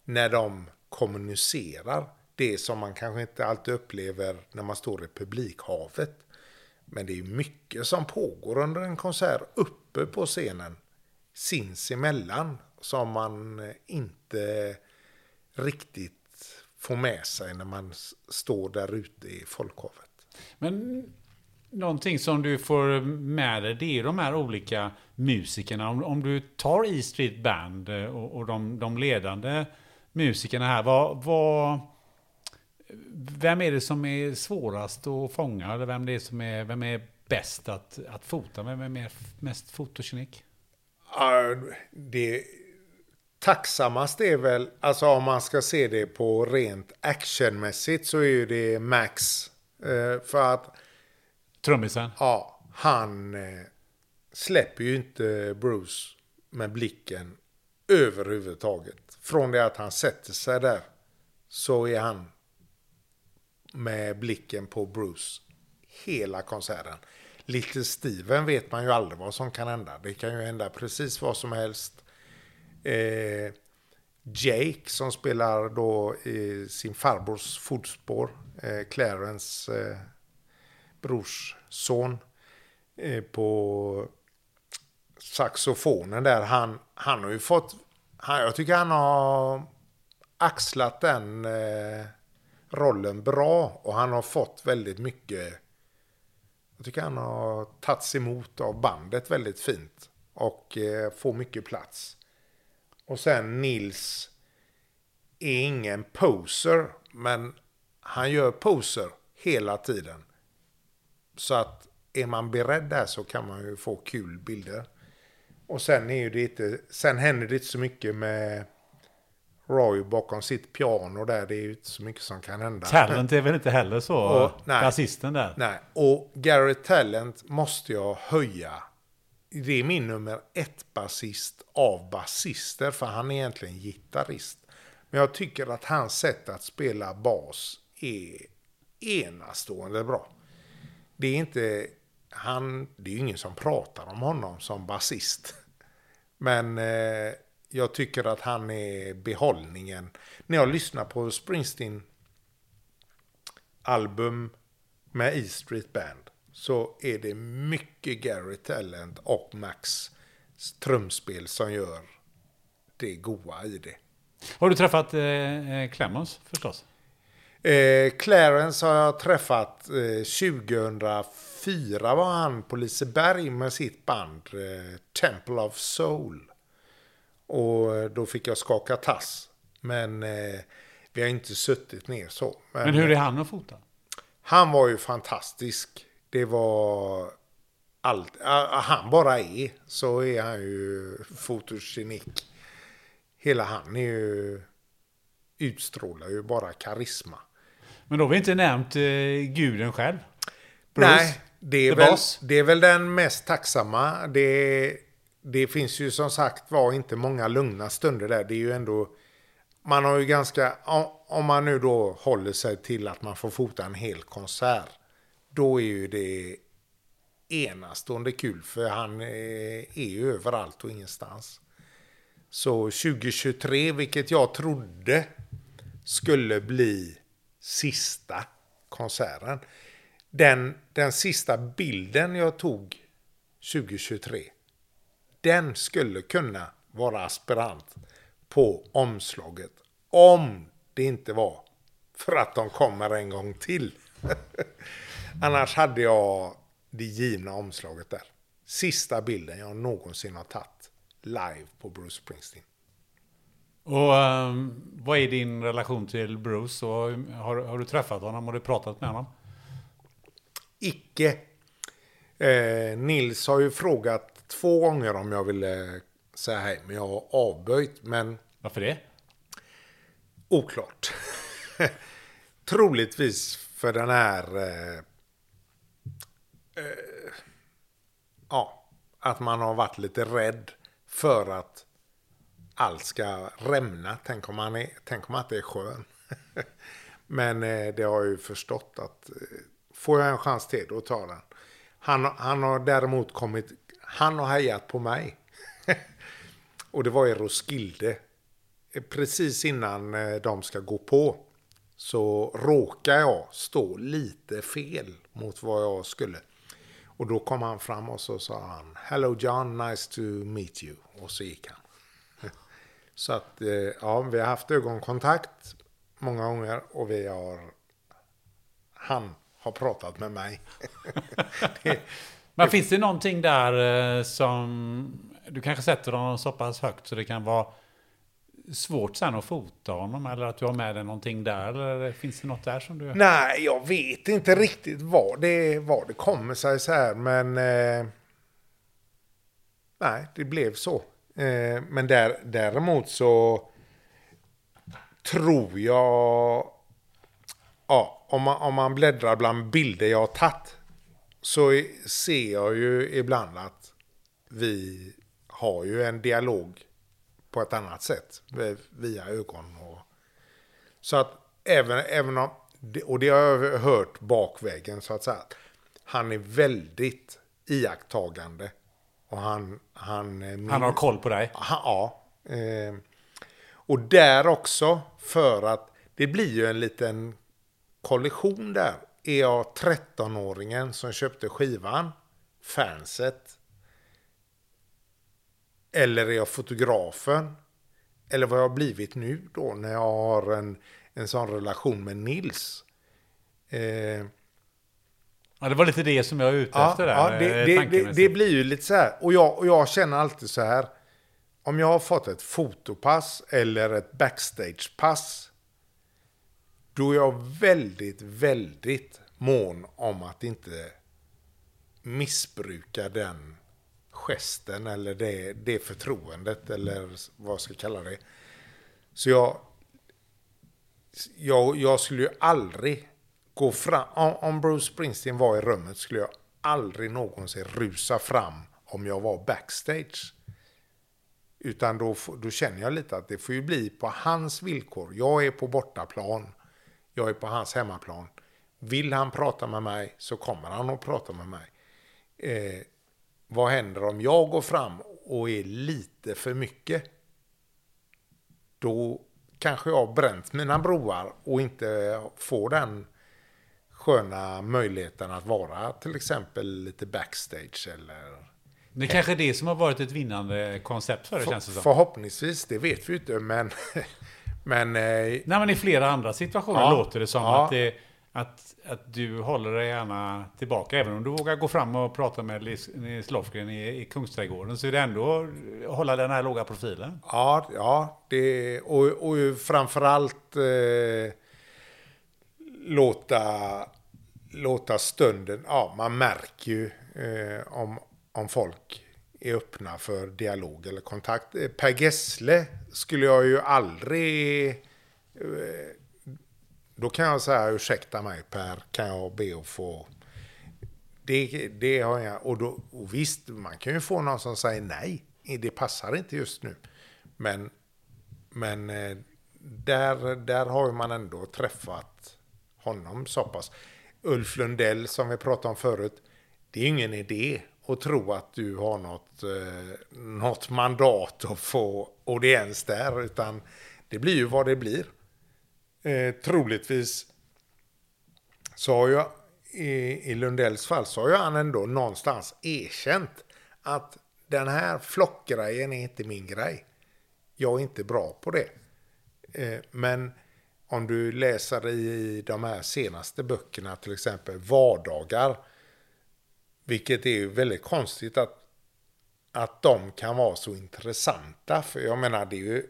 När de kommunicerar det som man kanske inte alltid upplever när man står i publikhavet. Men det är mycket som pågår under en konsert uppe på scenen sinsemellan som man inte riktigt får med sig när man står där ute i folkhavet. Men någonting som du får med dig, det är de här olika musikerna. Om, om du tar E Street Band eh, och, och de, de, ledande musikerna här, vad, vad, vem är det som är svårast att fånga? Eller vem, det är, som är, vem är bäst att, att fota? Vem är mest fotogenik? Uh, det tacksammast är väl, alltså om man ska se det på rent actionmässigt så är ju det Max. Uh, för att Trummisen? Ja, han eh, släpper ju inte Bruce med blicken överhuvudtaget. Från det att han sätter sig där så är han med blicken på Bruce hela konserten. Little Steven vet man ju aldrig vad som kan hända. Det kan ju hända precis vad som helst. Eh, Jake som spelar då i sin farbrors fotspår, eh, Clarence eh, brorsson eh, på saxofonen där. Han, han har ju fått, han, jag tycker han har axlat den eh, rollen bra och han har fått väldigt mycket. Jag tycker han har tagits emot av bandet väldigt fint och eh, får mycket plats. Och sen Nils är ingen poser, men han gör poser hela tiden. Så att är man beredd där så kan man ju få kul bilder. Och sen är ju det inte, sen händer det inte så mycket med Roy bakom sitt piano där. Det är ju inte så mycket som kan hända. Talent är väl inte heller så? Och, nej, basisten där. Nej, och Gary Talent måste jag höja. Det är min nummer ett basist av basister, för han är egentligen gitarrist. Men jag tycker att hans sätt att spela bas är enastående bra det är inte, han, det är ju ingen som pratar om honom som basist. Men eh, jag tycker att han är behållningen. När jag lyssnar på Springsteen album med E Street Band så är det mycket Gary Talent och Max trumspel som gör det goa i det. Har du träffat eh, eh Clemons förstås? Eh, Clarence har jag träffat eh, 2004 var han på Liseberg med sitt band eh, Temple of Soul. Och eh, då fick jag skaka tass. Men eh, vi har inte suttit ner så. Men, Men hur är han att fota? Han var ju fantastisk. Det var allt. Han bara är så är han ju fotogenik. Hela han är ju utstrålar ju bara karisma. Men då har vi inte nämnt eh, guden själv. Bruce, Nej, det är, väl, det är väl den mest tacksamma. Det, det finns ju som sagt var inte många lugna stunder där. Det är ju ändå... Man har ju ganska... Om man nu då håller sig till att man får fota en hel konsert. Då är ju det enastående kul. För han eh, är ju överallt och ingenstans. Så 2023, vilket jag trodde skulle bli sista konserten. Den, den sista bilden jag tog 2023, den skulle kunna vara aspirant på omslaget. Om det inte var för att de kommer en gång till. Annars hade jag det givna omslaget där. Sista bilden jag någonsin har tagit live på Bruce Springsteen. Och ehm, vad är din relation till Bruce? Och har, har du träffat honom? Har du pratat med honom? Icke. Eh, Nils har ju frågat två gånger om jag ville säga hej, men jag har avböjt. Men Varför det? oklart. Troligtvis för den här... Eh, eh, ja, att man har varit lite rädd för att allt ska rämna. Tänk om man, är, tänk om att det är skön. Men eh, det har jag ju förstått att eh, får jag en chans till, då tar den. Han, han har däremot kommit, han har hejat på mig. Och det var i Roskilde. Eh, precis innan eh, de ska gå på så råkar jag stå lite fel mot vad jag skulle. Och då kom han fram och så sa han Hello John, nice to meet you. Och så gick han. Så att eh, ja, vi har haft ögonkontakt många gånger och vi har han har pratat med mig. Det- Men finns det någonting där eh, som du kanske sätter honom så pass högt så det kan vara svårt sen att fota honom? Eller att du har med dig någonting där? Eller finns det något där som du... Nej, jag vet inte riktigt vad det, vad det kommer sig så här, men... Eh, nej, det blev så. Eh, men där, däremot så tror jag... Ja, om man, om man bläddrar bland bilder jag har tagit så ser jag ju ibland att vi har ju en dialog på ett annat sätt via ögon och så att även, även om, och det har jag hört bakvägen så att säga, han är väldigt iakttagande. Och han... Han, eh, Han har koll på dig? han, ja. Eh, och där också, för att det blir ju en liten kollision där. Är jag 13-åringen som köpte skivan, fanset, eller är jag fotografen? Eller vad jag har blivit nu då när jag har en, en sån relation med Nils. Eh, Ja, det var lite det som jag var ute ja, efter där. ja, det, eh, det, det, det blir ju lite så här. Och jag, och jag känner alltid så här. Om jag har fått ett fotopass eller ett backstagepass. Då är jag väldigt, väldigt mån om att inte missbruka den gesten eller det, det förtroendet eller vad jag ska kalla det. Så jag, jag, jag skulle ju aldrig gå fram, om, Bruce Springsteen var i rummet skulle jag aldrig någonsin rusa fram om jag var backstage. Utan då, då känner jag lite att det får ju bli på hans villkor. Jag är på bortaplan. Jag är på hans hemmaplan. Vill han prata med mig så kommer han att prata med mig. Eh, vad händer om jag går fram och är lite för mycket? Då kanske jag har bränt mina broar och inte får den sköna möjligheten att vara till exempel lite backstage eller Det är kanske det som har varit ett vinnande koncept för det känns det som. förhoppningsvis, det vet vi ju inte men men eh, Nej, men i flera andra situationer Ja. låter det som Ja. att, det, att, att du håller dig gärna tillbaka. Även om du vågar gå fram och prata med Lis- Nils Lofgren i, i Kungsträdgården så är det ändå att hålla den här låga profilen. Ja, ja det, och, och framförallt eh, låta, låta stunden, ja man märker ju eh, om, om folk är öppna för dialog eller kontakt. Per Gessle skulle jag ju aldrig, eh, då kan jag säga ursäkta mig Per, kan jag be att få det, det har jag, och, då, och visst, man kan ju få någon som säger nej. Det passar inte just nu. Men, men eh, där, där har man ändå träffat honom så pass. Ulf Lundell som vi pratade om förut. Det är ju ingen idé att tro att du har något, eh, något mandat att få audiens där. Utan det blir ju vad det blir. Eh, troligtvis så har jag i, i Lundells fall så har ju han ändå någonstans erkänt att den här flockgrejen är inte min grej. Jag är inte bra på det. Eh, men om du läser i de här senaste böckerna, till exempel Vardagar, vilket är ju väldigt konstigt att, att de kan vara så intressanta. För jag menar, det är ju...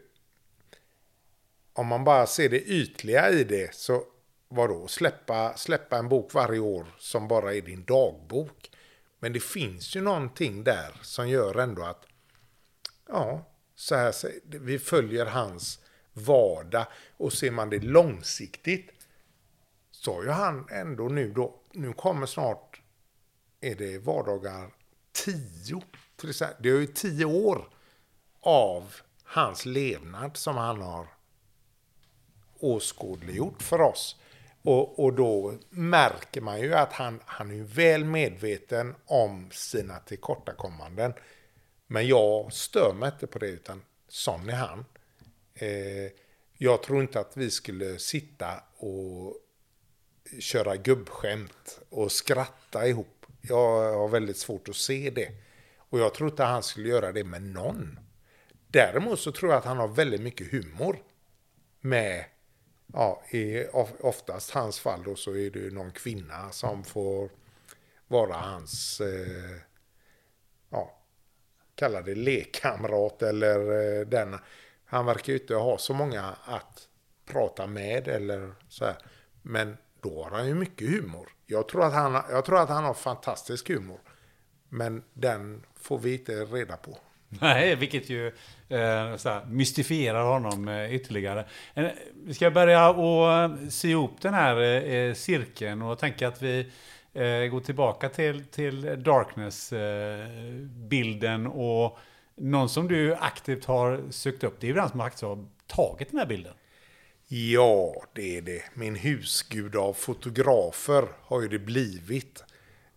Om man bara ser det ytliga i det, så vadå, släppa, släppa en bok varje år som bara är din dagbok. Men det finns ju någonting där som gör ändå att, ja, så här, vi följer hans vardag och ser man det långsiktigt så har ju han ändå nu då, nu kommer snart, är det vardagar 10. Det är ju tio år av hans levnad som han har åskådliggjort för oss. Och, och då märker man ju att han, han är väl medveten om sina tillkortakommanden. Men jag stör mig inte på det, utan sån är han. Eh, jag tror inte att vi skulle sitta och köra gubbskämt och skratta ihop. Jag har väldigt svårt att se det. Och jag tror inte han skulle göra det med någon. Däremot så tror jag att han har väldigt mycket humor med, ja, i oftast hans fall då så är det någon kvinna som får vara hans, eh, ja, kalla det lekkamrat eller eh, den han verkar ju inte ha så många att prata med eller så här. Men då har han ju mycket humor. Jag tror att han, jag tror att han har fantastisk humor. Men den får vi inte reda på. Nej, vilket ju eh, såhär, mystifierar honom eh, ytterligare. En, vi ska börja och se sy ihop den här eh, eh, cirkeln och tänka att vi eh, går tillbaka till, till Darkness-bilden eh, och någon som du aktivt har sökt upp, det är ju den som faktiskt har tagit den här bilden. Ja, det är det. Min husgud av fotografer har ju det blivit.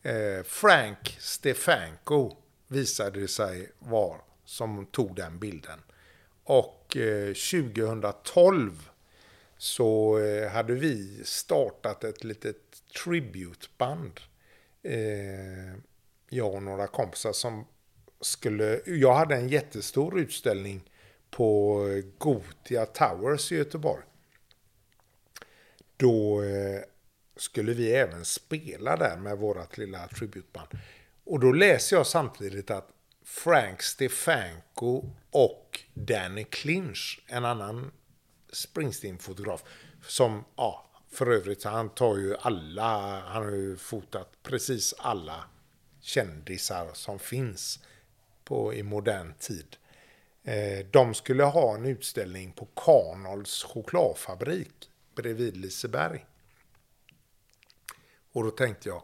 Eh, Frank Stefanko visade det sig vara som tog den bilden. Och eh, 2012 så eh, hade vi startat ett litet tributeband. Eh, jag och några kompisar som skulle... Jag hade en jättestor utställning på Gotia Towers i Göteborg. Då skulle vi även spela där med vårat lilla tributeband. Och då läser jag samtidigt att Frank Stefanko och Danny Clinch, en annan Springsteen-fotograf, som, ja, för övrigt, han tar ju alla, han har ju fotat precis alla kändisar som finns på, i modern tid. Eh, de skulle ha en utställning på Karnolds chokladfabrik bredvid Liseberg. Och då tänkte jag,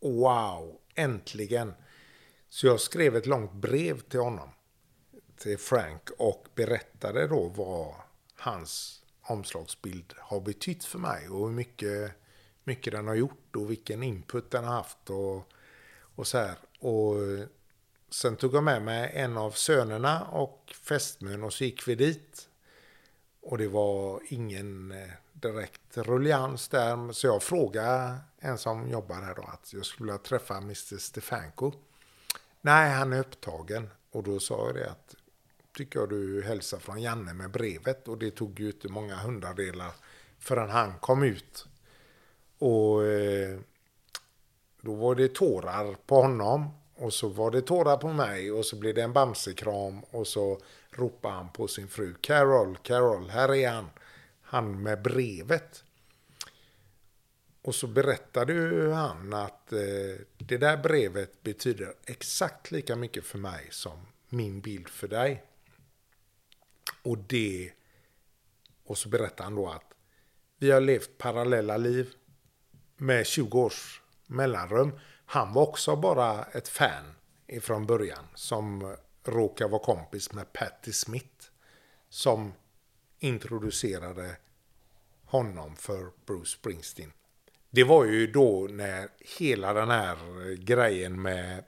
wow, äntligen. Så jag skrev ett långt brev till honom, till Frank, och berättade då vad hans omslagsbild har betytt för mig och hur mycket, mycket den har gjort och vilken input den har haft och, och så här. Och eh, Sen tog jag med mig en av sönerna och fästmön och så gick vi dit. Och det var ingen eh, direkt rullians där. Så jag frågade en som jobbar här då att jag skulle vilja träffa Mr. Stefanko. Nej, han är upptagen. Och då sa jag det att tycker jag du hälsar från Janne med brevet. Och det tog ju inte många hundradelar förrän han kom ut. Och eh, då var det tårar på honom. Och så var det tårar på mig och så blev det en bamsekram och så ropade han på sin fru. Carol, Carol, här är han. Han med brevet. Och så berättade ju han att eh, det där brevet betyder exakt lika mycket för mig som min bild för dig. Och det... Och så berättade han då att vi har levt parallella liv med 20 års mellanrum. Han var också bara ett fan ifrån början som råkar vara kompis med Patti Smith som introducerade honom för Bruce Springsteen. Det var ju då när hela den här eh, grejen med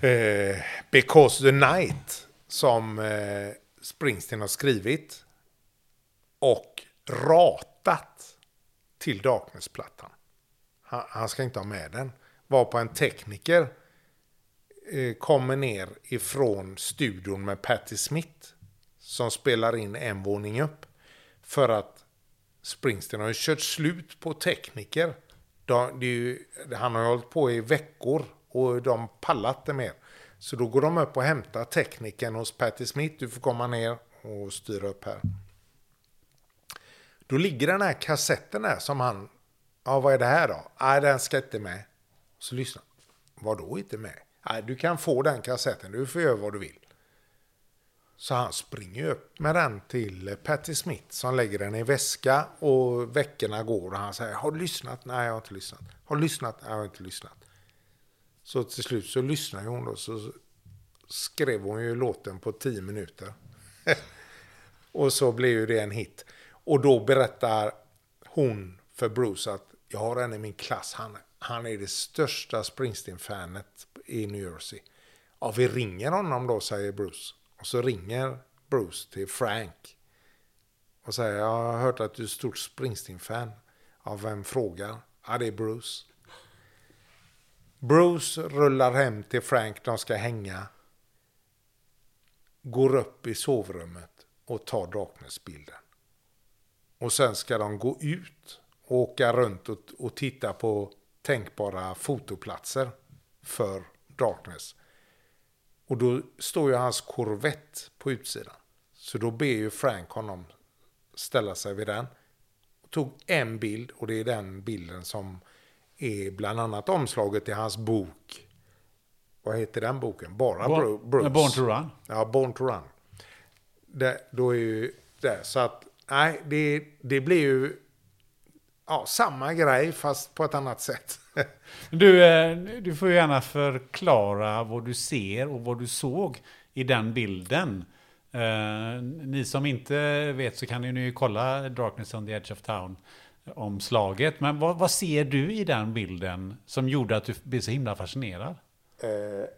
eh, Because the Night som eh, Springsteen har skrivit och ratat till Darkness-plattan. Han, han, ska inte ha med den. Var på en tekniker eh, kommer ner ifrån studion med Patti Smith som spelar in en våning upp. För att Springsteen har ju kört slut på tekniker. De, det är ju, han har ju hållit på i veckor och de pallar inte mer. Så då går de upp och hämtar tekniken hos Patti Smith. Du får komma ner och styra upp här. Då ligger den här kassetten där som han... Ja, vad är det här då? Nej, den ska inte med. Så lyssna. Vad då inte med? Nej, du kan få den kassetten. Du får göra vad du vill. Så han springer upp med den till Patti Smith som lägger den i väska och veckorna går och han säger Har du lyssnat? Nej, jag har inte lyssnat. Har du lyssnat? Nej, jag har inte lyssnat. Så till slut så lyssnar hon då så skrev hon ju låten på tio minuter. och så blev ju det en hit. Och då berättar hon för Bruce att jag har en i min klass. Han, han är det största Springsteen-fanet i New Jersey. Ja, vi ringer honom då, säger Bruce. Och så ringer Bruce till Frank. Och säger, jag har hört att du är stort Springsteen-fan. Av vem frågar? Ja, det är Bruce. Bruce rullar hem till Frank, de ska hänga. Går upp i sovrummet och tar Darkness-bilden. Och sen ska de gå ut och åka runt och, och titta på tänkbara fotoplatser för Darkness. Och då står ju hans korvett på utsidan. Så då ber ju Frank honom ställa sig vid den. Och tog en bild och det är den bilden som är bland annat omslaget i hans bok. Vad heter den boken? Bara Born, Bruce. Born to Run. Ja, Born to Run. Det, då är ju det. Så att, nej, det, det blir ju ja, samma grej fast på ett annat sätt. Du, eh, du får gärna förklara vad du ser och vad du såg i den bilden. Eh, ni som inte vet så kan ni ju kolla Darkness on the Edge of Town omslaget. Men vad, vad ser du i den bilden som gjorde att du blev så himla fascinerad? eh,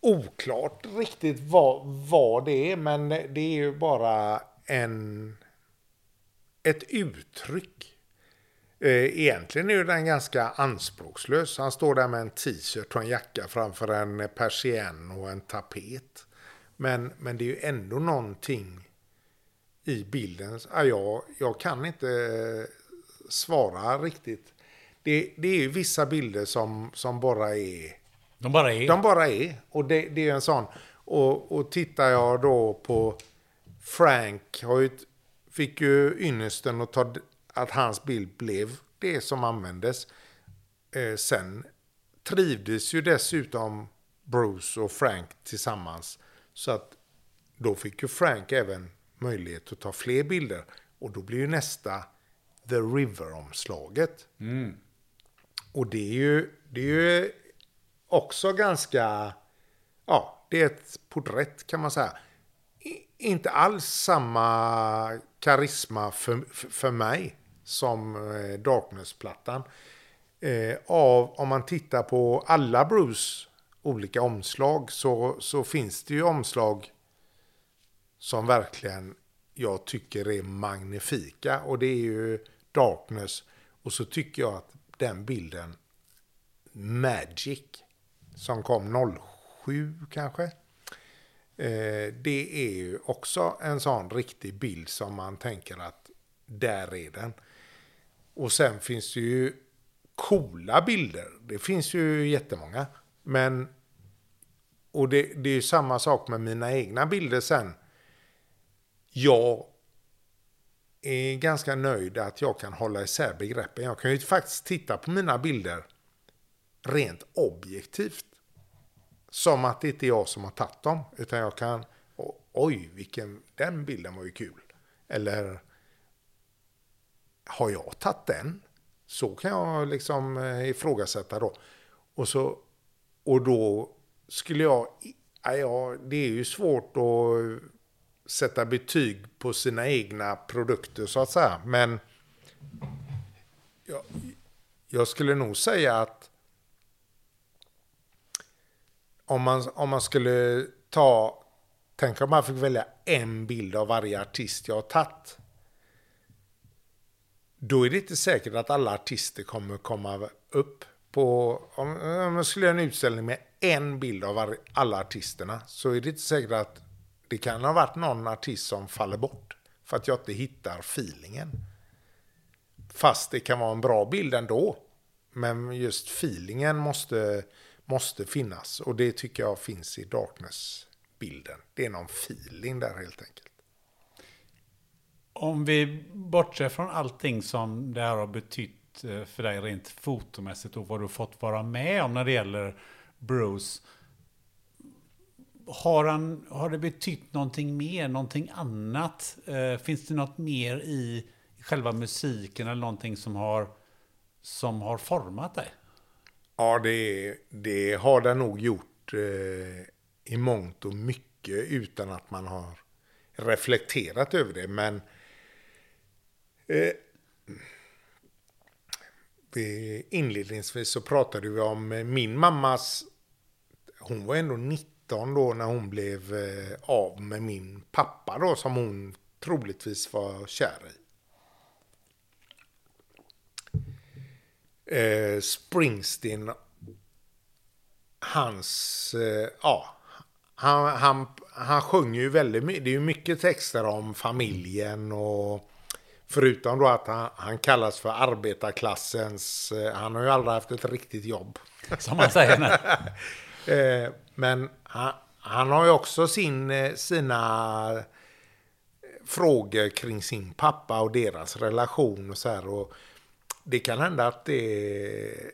oklart riktigt vad, vad det är, men det är ju bara en, ett uttryck. Eh, egentligen är den ganska anspråkslös. Han står där med en t-shirt och en jacka framför en persienn och en tapet. Men, men det är ju ändå någonting i bilden. Ja, jag, jag kan inte svara riktigt. Det, det är ju vissa bilder som, som bara är De bara är. de bara är. Och det, det är en sån. Och, och tittar jag då på Frank, har ju, fick ju ynnesten att, ta, att hans bild blev det som användes. Eh, sen trivdes ju dessutom Bruce och Frank tillsammans. Så att då fick ju Frank även möjlighet att ta fler bilder. Och då blir ju nästa The River-omslaget. Och det är ju, det är ju också ganska, ja, det är ett porträtt kan man säga. I, inte alls samma karisma för, för, för mig som eh, Darkness-plattan. Eh, av, om man tittar på alla Bruce olika omslag så, så finns det ju omslag som verkligen jag tycker är magnifika. Och det är ju Darkness. Och så tycker jag att den bilden Magic som kom 07 kanske. Eh, det är ju också en sån riktig bild som man tänker att där är den. Och sen finns det ju coola bilder. Det finns ju jättemånga. Men, och det, det är ju samma sak med mina egna bilder sen. Jag är ganska nöjd att jag kan hålla isär begreppen. Jag kan ju faktiskt titta på mina bilder rent objektivt. Som att det inte är jag som har tagit dem. Utan jag kan, oj, vilken, den bilden var ju kul. Eller, har jag tagit den? Så kan jag liksom eh, ifrågasätta då. Och, så, och då skulle jag, ja, ja, det är ju svårt att sätta betyg på sina egna produkter så att säga. Men jag, jag skulle nog säga att om man, om man skulle ta, tänk om man fick välja en bild av varje artist jag har tagit. Då är det inte säkert att alla artister kommer komma upp på, om, om jag skulle göra en utställning med en bild av alla artisterna så är det inte säkert att det kan ha varit någon artist som faller bort. För att jag inte hittar feelingen. Fast det kan vara en bra bild ändå. Men just feelingen måste, måste finnas. Och det tycker jag finns i Darkness-bilden. Det är någon feeling där helt enkelt. Om vi bortser från allting som det här har betytt eh, för dig rent fotomässigt och vad du fått vara med om när det gäller Bruce. Har, han, har det betytt någonting mer, någonting annat? Eh, finns det något mer i själva musiken eller någonting som har, som har format dig? Ja, det, det har det nog gjort eh, i mångt och mycket utan att man har reflekterat över det. Men eh, vi- inledningsvis så pratade vi om eh, min mammas... Hon var ändå 19 då när hon blev eh, av med min pappa då som hon troligtvis var kär i. eh, Springsteen, hans, eh, ja, han, han, han sjunger ju väldigt mycket, det är ju mycket texter om familjen och förutom då att han, han kallas för arbetarklassens, eh, han har ju aldrig haft ett riktigt jobb. Som man säger. Eh, men han, han har ju också sin, eh, sina frågor kring sin pappa och deras relation och så här. Och det kan hända att det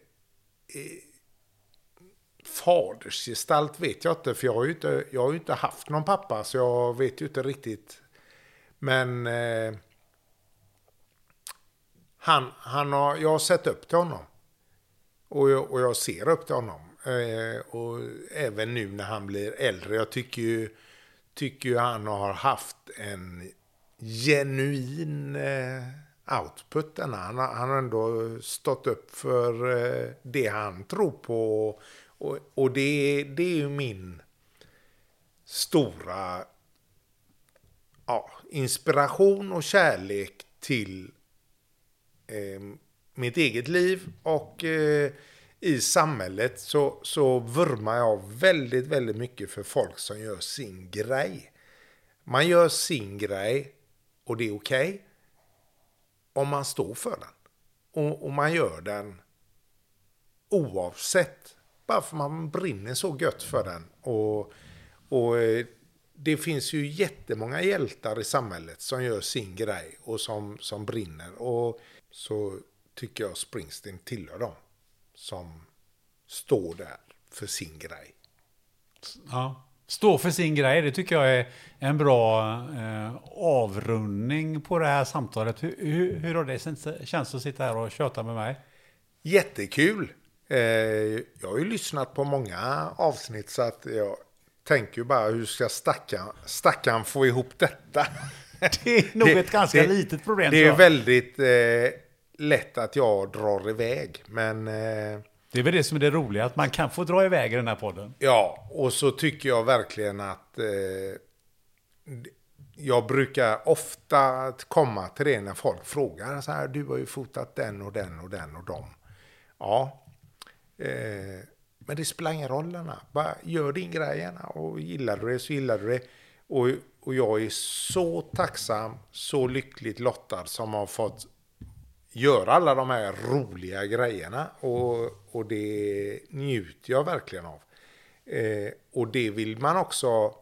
fadersgestalt vet jag inte, för jag har ju inte, jag har inte haft någon pappa, så jag vet ju inte riktigt. Men eh, han, han har, jag har sett upp till honom. Och jag, och jag ser upp till honom. Eh, och även nu när han blir äldre. Jag tycker ju, tycker ju han har haft en genuin eh, output. Denna. Han, har- han har ändå stått upp för eh, det han tror på. Och, och det, det är ju min stora ja, inspiration och kärlek till Eh, mitt eget liv och eh, i samhället så, så vurmar jag väldigt, väldigt mycket för folk som gör sin grej. Man gör sin grej och det är okej om man står för den. Och, och man gör den oavsett. Bara för man brinner så gött för den. Och, och eh, det finns ju jättemånga hjältar i samhället som gör sin grej och som, som brinner. Och så tycker jag Springsteen tillhör dem som står där för sin grej. Ja. Stå för sin grej, det tycker jag är en bra eh, avrundning på det här samtalet. Hur, hur, hur har det känts- att sitta här och köta med mig? Jättekul! Eh, jag har ju lyssnat på många avsnitt så att jag tänker ju bara hur ska stackarn, stackarn få ihop detta? Det är nog ett ganska litet problem, Det är väldigt eh, lätt att jag drar iväg. Men eh, Det är väl det som är det roliga, att man kan få dra iväg i den här podden. ja, och så tycker jag verkligen att eh, jag brukar ofta komma till det när folk frågar så här, du har ju fotat den och den och den och dem. Ja, eh, men det spelar ingen roll Anna. Bara gör din grej gärna och gillar du det så gillar du det. Och, och jag är så tacksam, så lyckligt lottad som har fått göra alla de här roliga grejerna. Och, och det njuter jag verkligen av. Eh, och det vill man också...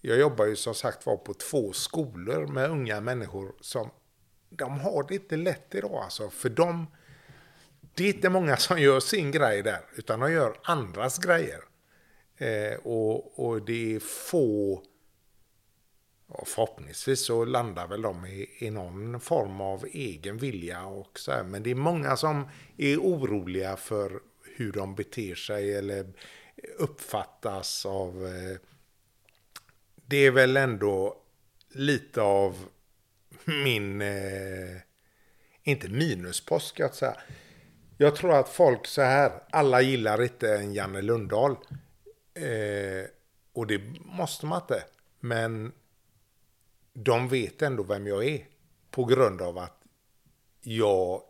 Jag jobbar ju som sagt var på två skolor med unga människor som... De har det inte lätt idag alltså. För de... Det är inte många som gör sin grej där, utan de gör andras grejer. Eh, och, och det är få... och förhoppningsvis så landar väl de i, i någon form av egen vilja och så här. Men det är många som är oroliga för hur de beter sig eller uppfattas av... Eh, det är väl ändå lite av min... Eh, inte minuspost ska jag säga. Jag tror att folk så här, alla gillar inte en Janne Lundahl. Eh, och det måste man inte. Men de vet ändå vem jag är. På grund av att jag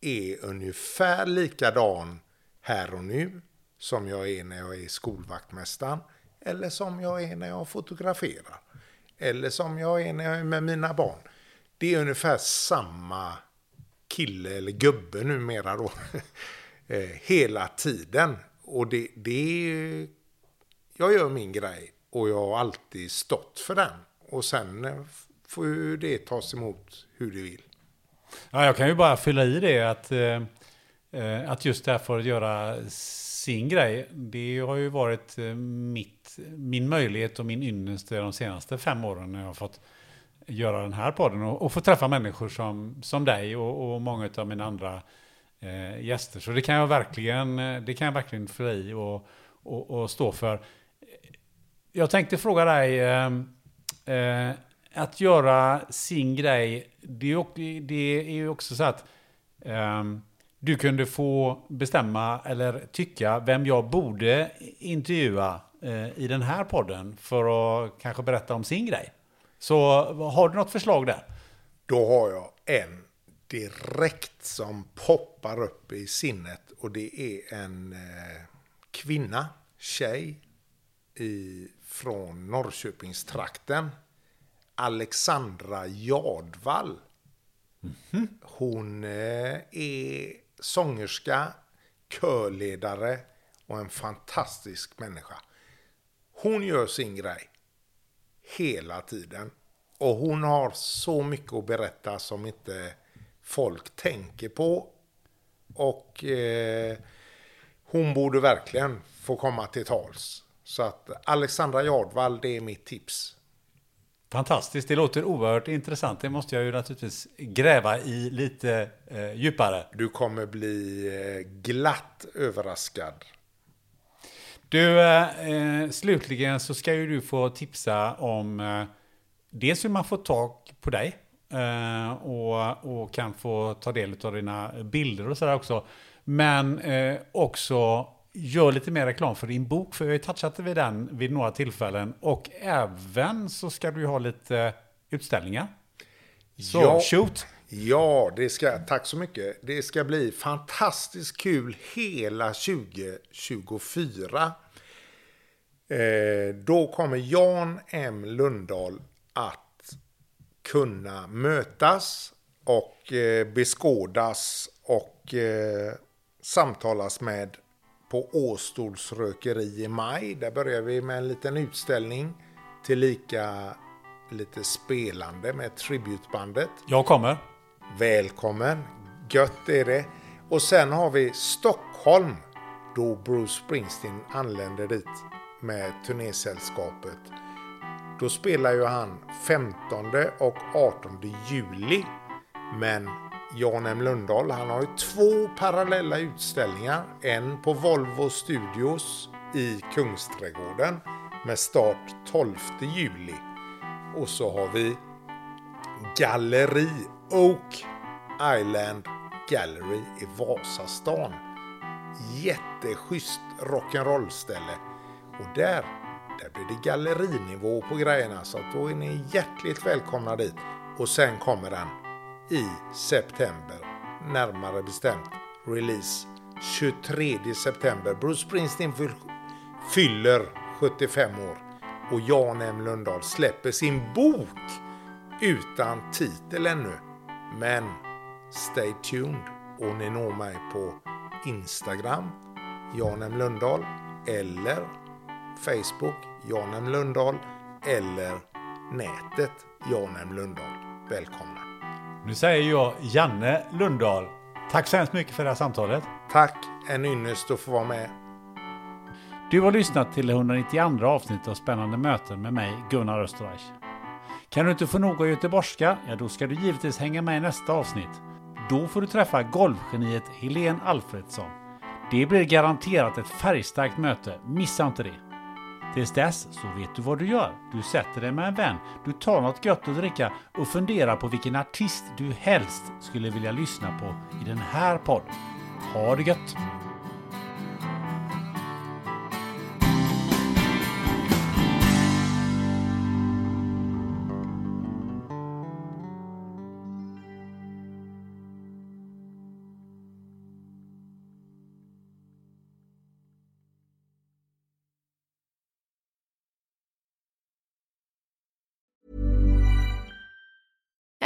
är ungefär likadan här och nu som jag är när jag är skolvaktmästaren eller som jag är när jag fotograferar. eller som jag är när jag är med mina barn. Det är ungefär samma kille eller gubbe numera då. Eh, hela tiden. Och det, det är... Jag gör min grej och jag har alltid stått för den. Och sen eh, får ju det tas emot hur det vill. Ja, jag kan ju bara fylla i det att, eh, eh att just därför att göra sin grej, det har ju varit eh, mitt, min möjlighet och min ynnest de senaste fem åren när jag har fått göra den här podden och, och få träffa människor som, som dig och, och många av mina andra eh, gäster. Så det kan jag verkligen, det kan jag verkligen fylla i och, och, och stå för. Jag tänkte fråga dig, eh, eh, att göra sin grej, det är, det är ju också så att eh, du kunde få bestämma eller tycka vem jag borde intervjua eh, i den här podden för att kanske berätta om sin grej. Så har du något förslag där? Då har jag en direkt som poppar upp i sinnet och det är en eh, kvinna, tjej i, från Norrköpingstrakten Alexandra Jadvall. Mm -hmm. Hon eh, är sångerska, körledare och en fantastisk människa. Hon gör sin grej hela tiden. Och hon har så mycket att berätta som inte folk tänker på. Och eh, hon borde verkligen få komma till tals. Så att Alexandra Jardvall, det är mitt tips. Fantastiskt, det låter oerhört intressant. Det måste jag ju naturligtvis gräva i lite eh, djupare. Du kommer bli eh, glatt överraskad. Du, eh, slutligen så ska ju du få tipsa om eh, dels hur man får tag på dig eh, och, och kan få ta del av dina bilder och sådär också. Men eh, också gör lite mer reklam för din bok, för vi har ju touchat vid den vid några tillfällen. Och även så ska du ha lite utställningar. Så, ja, shoot! Ja, det ska, tack så mycket. Det ska bli fantastiskt kul hela 2024. Eh, då kommer Jan M Lundahl att kunna mötas och eh, beskådas och eh, samtalas med på Åstols rökeri i maj. Där börjar vi med en liten utställning tillika lite spelande med tributbandet. Jag kommer. Välkommen. Gött är det. Och sen har vi Stockholm då Bruce Springsteen anländer dit med turnésällskapet. Då spelar ju han 15 och 18 juli. Men Jan M Lundahl. Han har ju två parallella utställningar. En på Volvo Studios i Kungsträdgården med start 12 juli. Och så har vi Galleri Oak Island Gallery i Vasastan. Jätteschysst rock'n'roll-ställe. Och där, där blir det gallerinivå på grejerna så att då är ni hjärtligt välkomna dit. Och sen kommer den i september. Närmare bestämt release 23 september. Bruce Springsteen fyller 75 år och Jan M Lundahl släpper sin bok utan titel ännu. Men stay tuned och ni når mig på Instagram, Jan M Lundahl eller Facebook, Jan M Lundahl eller nätet Jan M Lundahl. Välkomna! Nu säger jag Janne Lundahl. Tack så hemskt mycket för det här samtalet. Tack, en ynnest att få vara med. Du har lyssnat till det 192 avsnittet av Spännande möten med mig, Gunnar Österreich. Kan du inte få nog av göteborgska? Ja, då ska du givetvis hänga med i nästa avsnitt. Då får du träffa golfgeniet Helene Alfredsson. Det blir garanterat ett färgstarkt möte, missa inte det. Tills dess så vet du vad du gör. Du sätter dig med en vän, du tar något gött att dricka och funderar på vilken artist du helst skulle vilja lyssna på i den här podden. Ha det gött!